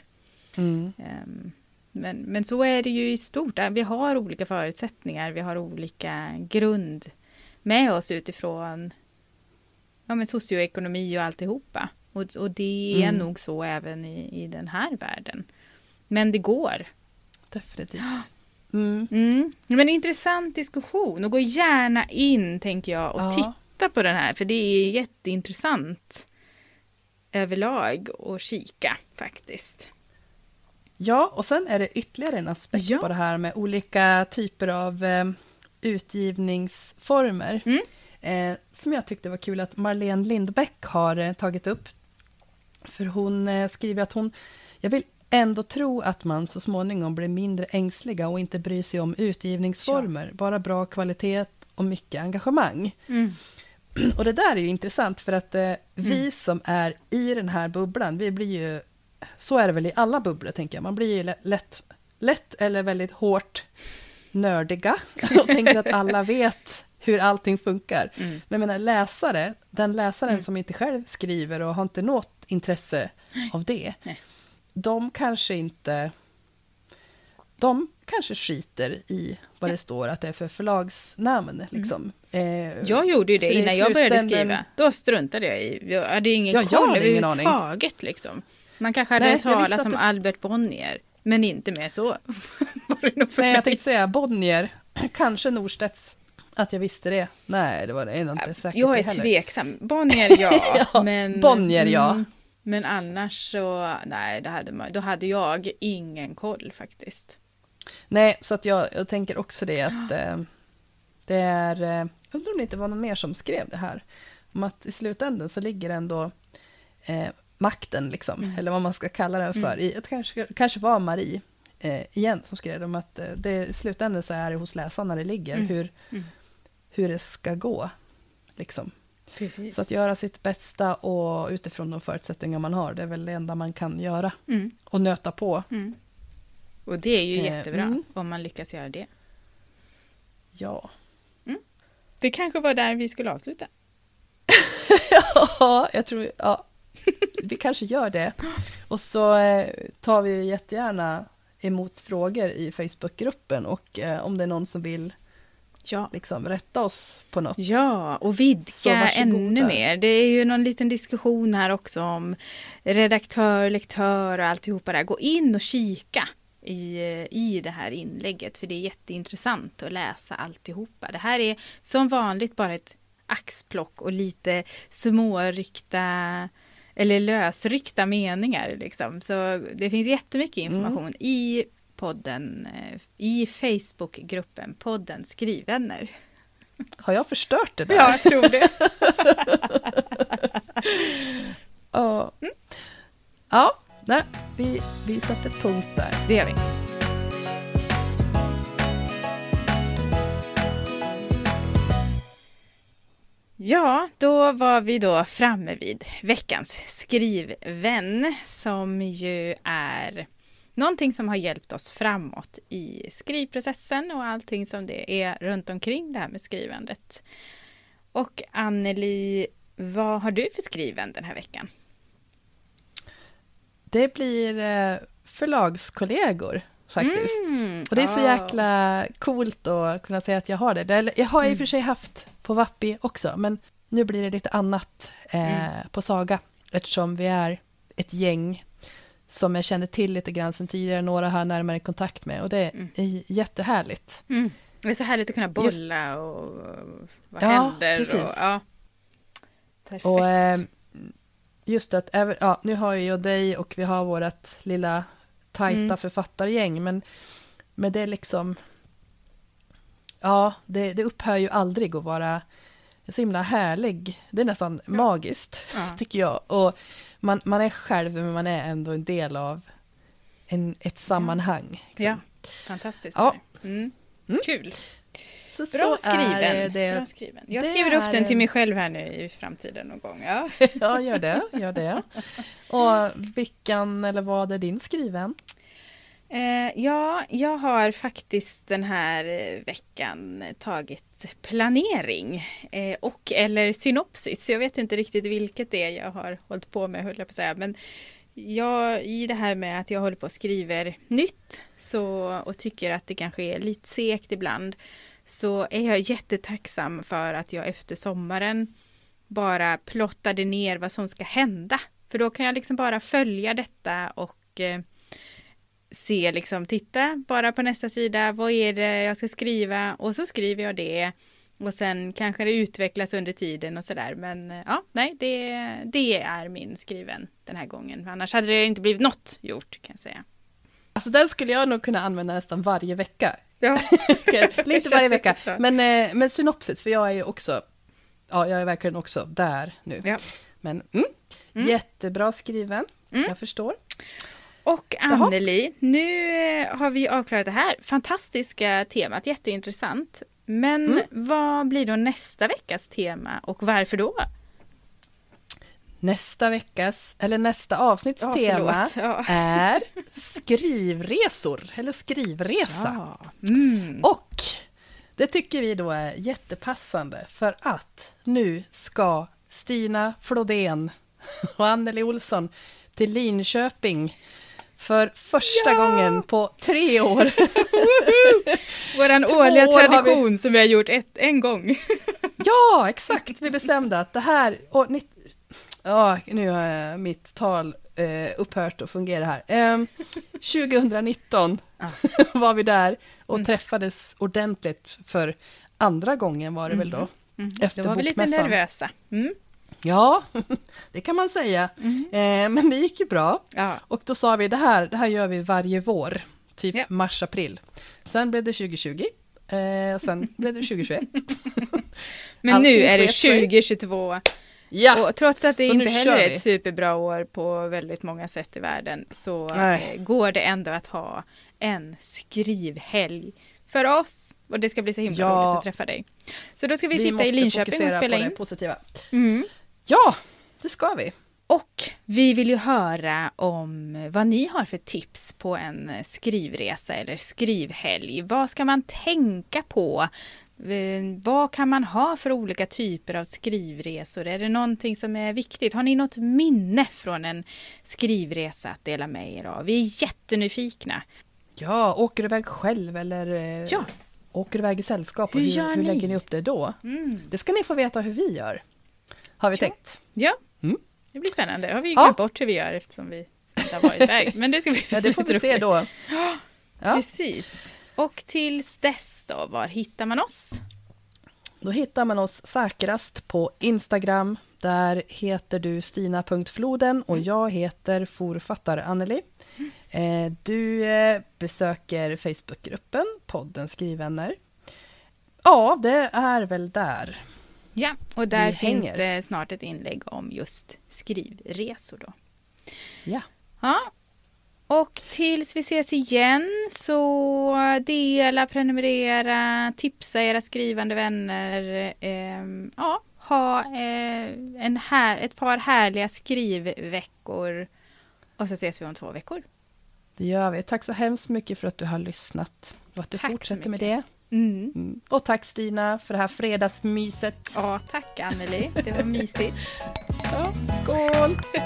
Speaker 2: Mm.
Speaker 1: Ehm, Men, men så är det ju i stort. Vi har olika förutsättningar. Vi har olika grund med oss utifrån ja, men socioekonomi och alltihopa. Och, och det är
Speaker 2: Mm.
Speaker 1: nog så även i, i den här världen. Men det går.
Speaker 2: Definitivt. Mm.
Speaker 1: Mm. Men intressant diskussion och gå gärna in tänker jag och
Speaker 2: Ja.
Speaker 1: titta på den här för det är jätteintressant. överlag och kika faktiskt.
Speaker 2: Ja, och sen är det ytterligare en aspekt
Speaker 1: Ja.
Speaker 2: på det här med olika typer av eh, utgivningsformer.
Speaker 1: Mm.
Speaker 2: Eh, som jag tyckte var kul att Marlene Lindbäck har eh, tagit upp. För hon eh, skriver att hon, jag vill ändå tro att man så småningom blir mindre ängsliga och inte bryr sig om utgivningsformer. Bara bra kvalitet och mycket engagemang.
Speaker 1: Mm.
Speaker 2: Och det där är ju intressant för att eh, vi som är i den här bubblan, vi blir ju, så är det väl i alla bubblor tänker jag, man blir ju lä- lätt, lätt eller väldigt hårt nördiga och tänker att alla vet hur allting funkar.
Speaker 1: Mm.
Speaker 2: Men jag menar läsare, den läsaren
Speaker 1: Mm.
Speaker 2: som inte själv skriver och har inte något intresse av det,
Speaker 1: Nej.
Speaker 2: de kanske inte, de kanske skiter i vad det står att det är för förlagsnamn. Liksom. Eh,
Speaker 1: Mm. Jag gjorde ju det innan jag började skriva. Då struntade jag i, jag hade ingen
Speaker 2: Ja,
Speaker 1: koll överhuvudtaget liksom. Man kanske hade
Speaker 2: Nej,
Speaker 1: hört talas om
Speaker 2: det-
Speaker 1: Albert Bonnier, men inte mer så.
Speaker 2: Nej,
Speaker 1: mig.
Speaker 2: jag tänkte säga Bonnier, kanske Norstedts. Att jag visste det. Nej, det var det inte säkert
Speaker 1: jag är
Speaker 2: heller.
Speaker 1: tveksam. Bonnier ja,
Speaker 2: Ja,
Speaker 1: men...
Speaker 2: Bonnier, ja.
Speaker 1: mm, Men annars så, nej, det hade man, då hade jag ingen koll faktiskt.
Speaker 2: Nej, så att jag, jag tänker också det att eh, det är... Eh, jag undrar om det inte var någon mer som skrev det här. Om att i slutändan så ligger ändå eh, makten, liksom,
Speaker 1: Mm.
Speaker 2: eller vad man ska kalla den för. I, det kanske, kanske var Marie eh, igen som skrev det, om att eh, det, i slutändan så är det hos läsarna det ligger,
Speaker 1: Mm.
Speaker 2: hur,
Speaker 1: Mm.
Speaker 2: hur det ska gå. Liksom.
Speaker 1: Precis.
Speaker 2: Så att göra sitt bästa och utifrån de förutsättningar man har, det är väl det enda man kan göra.
Speaker 1: Mm,
Speaker 2: Och nöta på.
Speaker 1: mm. Och det är ju
Speaker 2: Eh,
Speaker 1: jättebra
Speaker 2: mm.
Speaker 1: om man lyckas göra det.
Speaker 2: Ja.
Speaker 1: Det kanske var där vi skulle avsluta.
Speaker 2: ja, jag tror, ja. Vi kanske gör det. Och så eh, tar vi jättegärna emot frågor i Facebookgruppen och eh, om det är någon som vill
Speaker 1: Ja.
Speaker 2: liksom rätta oss på något.
Speaker 1: Ja, och vidga ännu mer. Det är ju någon liten diskussion här också om redaktör, lektör och alltihopa där. Gå in och kika i, i det här inlägget för det är jätteintressant att läsa alltihopa. Det här är som vanligt bara ett axplock och lite småryckta eller lösryckta meningar. Liksom. Så det finns jättemycket information i podden, eh, i Facebookgruppen podden Skrivvänner.
Speaker 2: Har jag förstört det där?
Speaker 1: Ja, jag tror det.
Speaker 2: Ja,
Speaker 1: Mm.
Speaker 2: ja nej, vi, vi sätter punkt där.
Speaker 1: Det gör vi. Ja, då var vi då framme vid veckans skrivvän som ju är någonting som har hjälpt oss framåt i skrivprocessen och allting som det är runt omkring det här med skrivandet. Och Anneli, vad har du för skriven den här veckan?
Speaker 2: Det blir eh, förlagskollegor faktiskt.
Speaker 1: Mm,
Speaker 2: Och det är så jäkla coolt att kunna säga att jag har det. Jag har i och för sig haft på Vappi också, men nu blir det lite annat eh, på Saga, eftersom vi är ett gäng som jag känner till lite grann sedan tidigare, några har jag närmare kontakt med och det
Speaker 1: Mm.
Speaker 2: är jättehärligt.
Speaker 1: Mm. Det är så härligt att kunna
Speaker 2: Just-
Speaker 1: bolla och vad
Speaker 2: Ja,
Speaker 1: händer.
Speaker 2: precis.
Speaker 1: Och, ja. Perfekt.
Speaker 2: Och eh, just att, ja, nu har jag dig och vi har vårt lilla tajta
Speaker 1: Mm.
Speaker 2: författargäng, men, men det är liksom, ja, det, det upphör ju aldrig att vara så himla härlig. Det är nästan magiskt,
Speaker 1: ja.
Speaker 2: tycker jag. Och man, man är själv, men man är ändå en del av en, ett sammanhang. liksom.
Speaker 1: ja, fantastiskt.
Speaker 2: Ja.
Speaker 1: Mm.
Speaker 2: Mm.
Speaker 1: Kul.
Speaker 2: Så,
Speaker 1: Bra
Speaker 2: så
Speaker 1: skriven.
Speaker 2: det.
Speaker 1: Bra skriven. Jag skriver upp den till mig själv här nu i framtiden någon gång. Ja.
Speaker 2: Ja, gör det, gör det. Och vilken eller vad är din skriven?
Speaker 1: Eh, ja, jag har faktiskt den här veckan tagit planering eh, och eller synopsis. Jag vet inte riktigt vilket det är jag har hållit på med, höll jag på att säga. Men jag, i det här med att jag håller på och skriver nytt så, och tycker att det kanske är lite segt ibland så är jag jättetacksam för att jag efter sommaren bara plottade ner vad som ska hända. För då kan jag liksom bara följa detta och eh, se liksom, titta bara på nästa sida, vad är det jag ska skriva och så skriver jag det Och sen kanske det utvecklas under tiden och sådär. Men eh, ja, nej, det, det är min skriven den här gången. Annars hade det inte blivit något gjort kan jag säga.
Speaker 2: Alltså den skulle jag nog kunna använda nästan varje vecka.
Speaker 1: Ja.
Speaker 2: Inte varje vecka, men, eh, men synopsis, för jag är ju också, ja jag är verkligen också där nu.
Speaker 1: Ja.
Speaker 2: Men mm,
Speaker 1: Mm.
Speaker 2: jättebra skriven,
Speaker 1: Mm.
Speaker 2: jag förstår.
Speaker 1: Och Anneli, nu eh, har vi avklarat det här fantastiska temat, jätteintressant. Men
Speaker 2: Mm.
Speaker 1: vad blir då nästa veckas tema och varför då?
Speaker 2: Nästa veckas, eller nästa avsnitts
Speaker 1: Ja,
Speaker 2: tema.
Speaker 1: Ja.
Speaker 2: är skrivresor, eller skrivresa.
Speaker 1: Ja. Mm.
Speaker 2: Och det tycker vi då är jättepassande för att nu ska Stina Flodén och Anneli Olsson till Linköping för första
Speaker 1: Ja!
Speaker 2: gången på tre år. Två
Speaker 1: årliga
Speaker 2: år har vi-
Speaker 1: tradition som vi har gjort ett, en gång.
Speaker 2: Ja, exakt! Vi bestämde att det här... Och, nitt- ja, nu har mitt tal eh, upphört att fungera här. Ehm, 2019
Speaker 1: Ja.
Speaker 2: var vi där och
Speaker 1: Mm.
Speaker 2: träffades ordentligt för andra gången var det väl då.
Speaker 1: Mm.
Speaker 2: Efter
Speaker 1: Då var vi lite nervösa. Mm.
Speaker 2: Ja, det kan man säga.
Speaker 1: Mm.
Speaker 2: Eh, men det gick ju bra.
Speaker 1: Ja.
Speaker 2: Och då sa vi det här, det här gör vi varje vår. Typ
Speaker 1: Ja.
Speaker 2: mars, april. Sen blev det 2020. Eh, och sen blev det 2021.
Speaker 1: Men nu är det
Speaker 2: sket sig.
Speaker 1: 2022
Speaker 2: Ja,
Speaker 1: och trots att det
Speaker 2: så
Speaker 1: inte heller är
Speaker 2: vi.
Speaker 1: ett superbra år på väldigt många sätt i världen så
Speaker 2: Nej.
Speaker 1: eh, går det ändå att ha en skrivhelg för oss. Och det ska bli så himla
Speaker 2: Ja.
Speaker 1: roligt att träffa dig. Så då ska vi, sitta i Linköping och
Speaker 2: fokusera
Speaker 1: spela
Speaker 2: på
Speaker 1: in.
Speaker 2: det positiva.
Speaker 1: Mm.
Speaker 2: Ja, det ska vi.
Speaker 1: Och vi vill ju höra om vad ni har för tips på en skrivresa eller skrivhelg. Vad ska man tänka på? Eh, Vad kan man ha för olika typer av skrivresor? Är det någonting som är viktigt? Har ni något minne från en skrivresa att dela med er av? Vi är jättenyfikna.
Speaker 2: Ja, åker du iväg själv eller eh,
Speaker 1: Ja.
Speaker 2: åker du iväg i sällskap? Och
Speaker 1: Hur
Speaker 2: hur, hur, lägger ni upp det då?
Speaker 1: Mm.
Speaker 2: Det ska ni få veta hur vi gör. Har vi tänkt.
Speaker 1: Ja,
Speaker 2: Mm.
Speaker 1: det blir spännande. Har vi ju
Speaker 2: Ja.
Speaker 1: glömt bort hur vi gör eftersom vi inte har varit iväg. Men det ska bli
Speaker 2: Ja, det får vi se då. Ja.
Speaker 1: Precis. Och tills dess då, var hittar man oss?
Speaker 2: Då hittar man oss säkrast på Instagram. Där heter du stina.floden och jag heter forfattare-Anneli. Eh, du eh, besöker Facebookgruppen podden Skrivvänner. Ja, det är väl där.
Speaker 1: Ja, och där finns det snart ett inlägg om just skrivresor då.
Speaker 2: Ja.
Speaker 1: Ja. Och tills vi ses igen så dela, prenumerera, tipsa era skrivande vänner. ehm, ja, ha eh, en här, ett par härliga skrivveckor. Och så ses vi om två veckor.
Speaker 2: Det gör vi. Tack så hemskt mycket för att du har lyssnat och att du
Speaker 1: Tack
Speaker 2: fortsätter med det.
Speaker 1: Mm.
Speaker 2: Mm. Och tack Stina för det här fredagsmyset.
Speaker 1: Ja, tack Anneli. Det var mysigt.
Speaker 2: Ja, skål!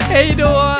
Speaker 2: Hej då!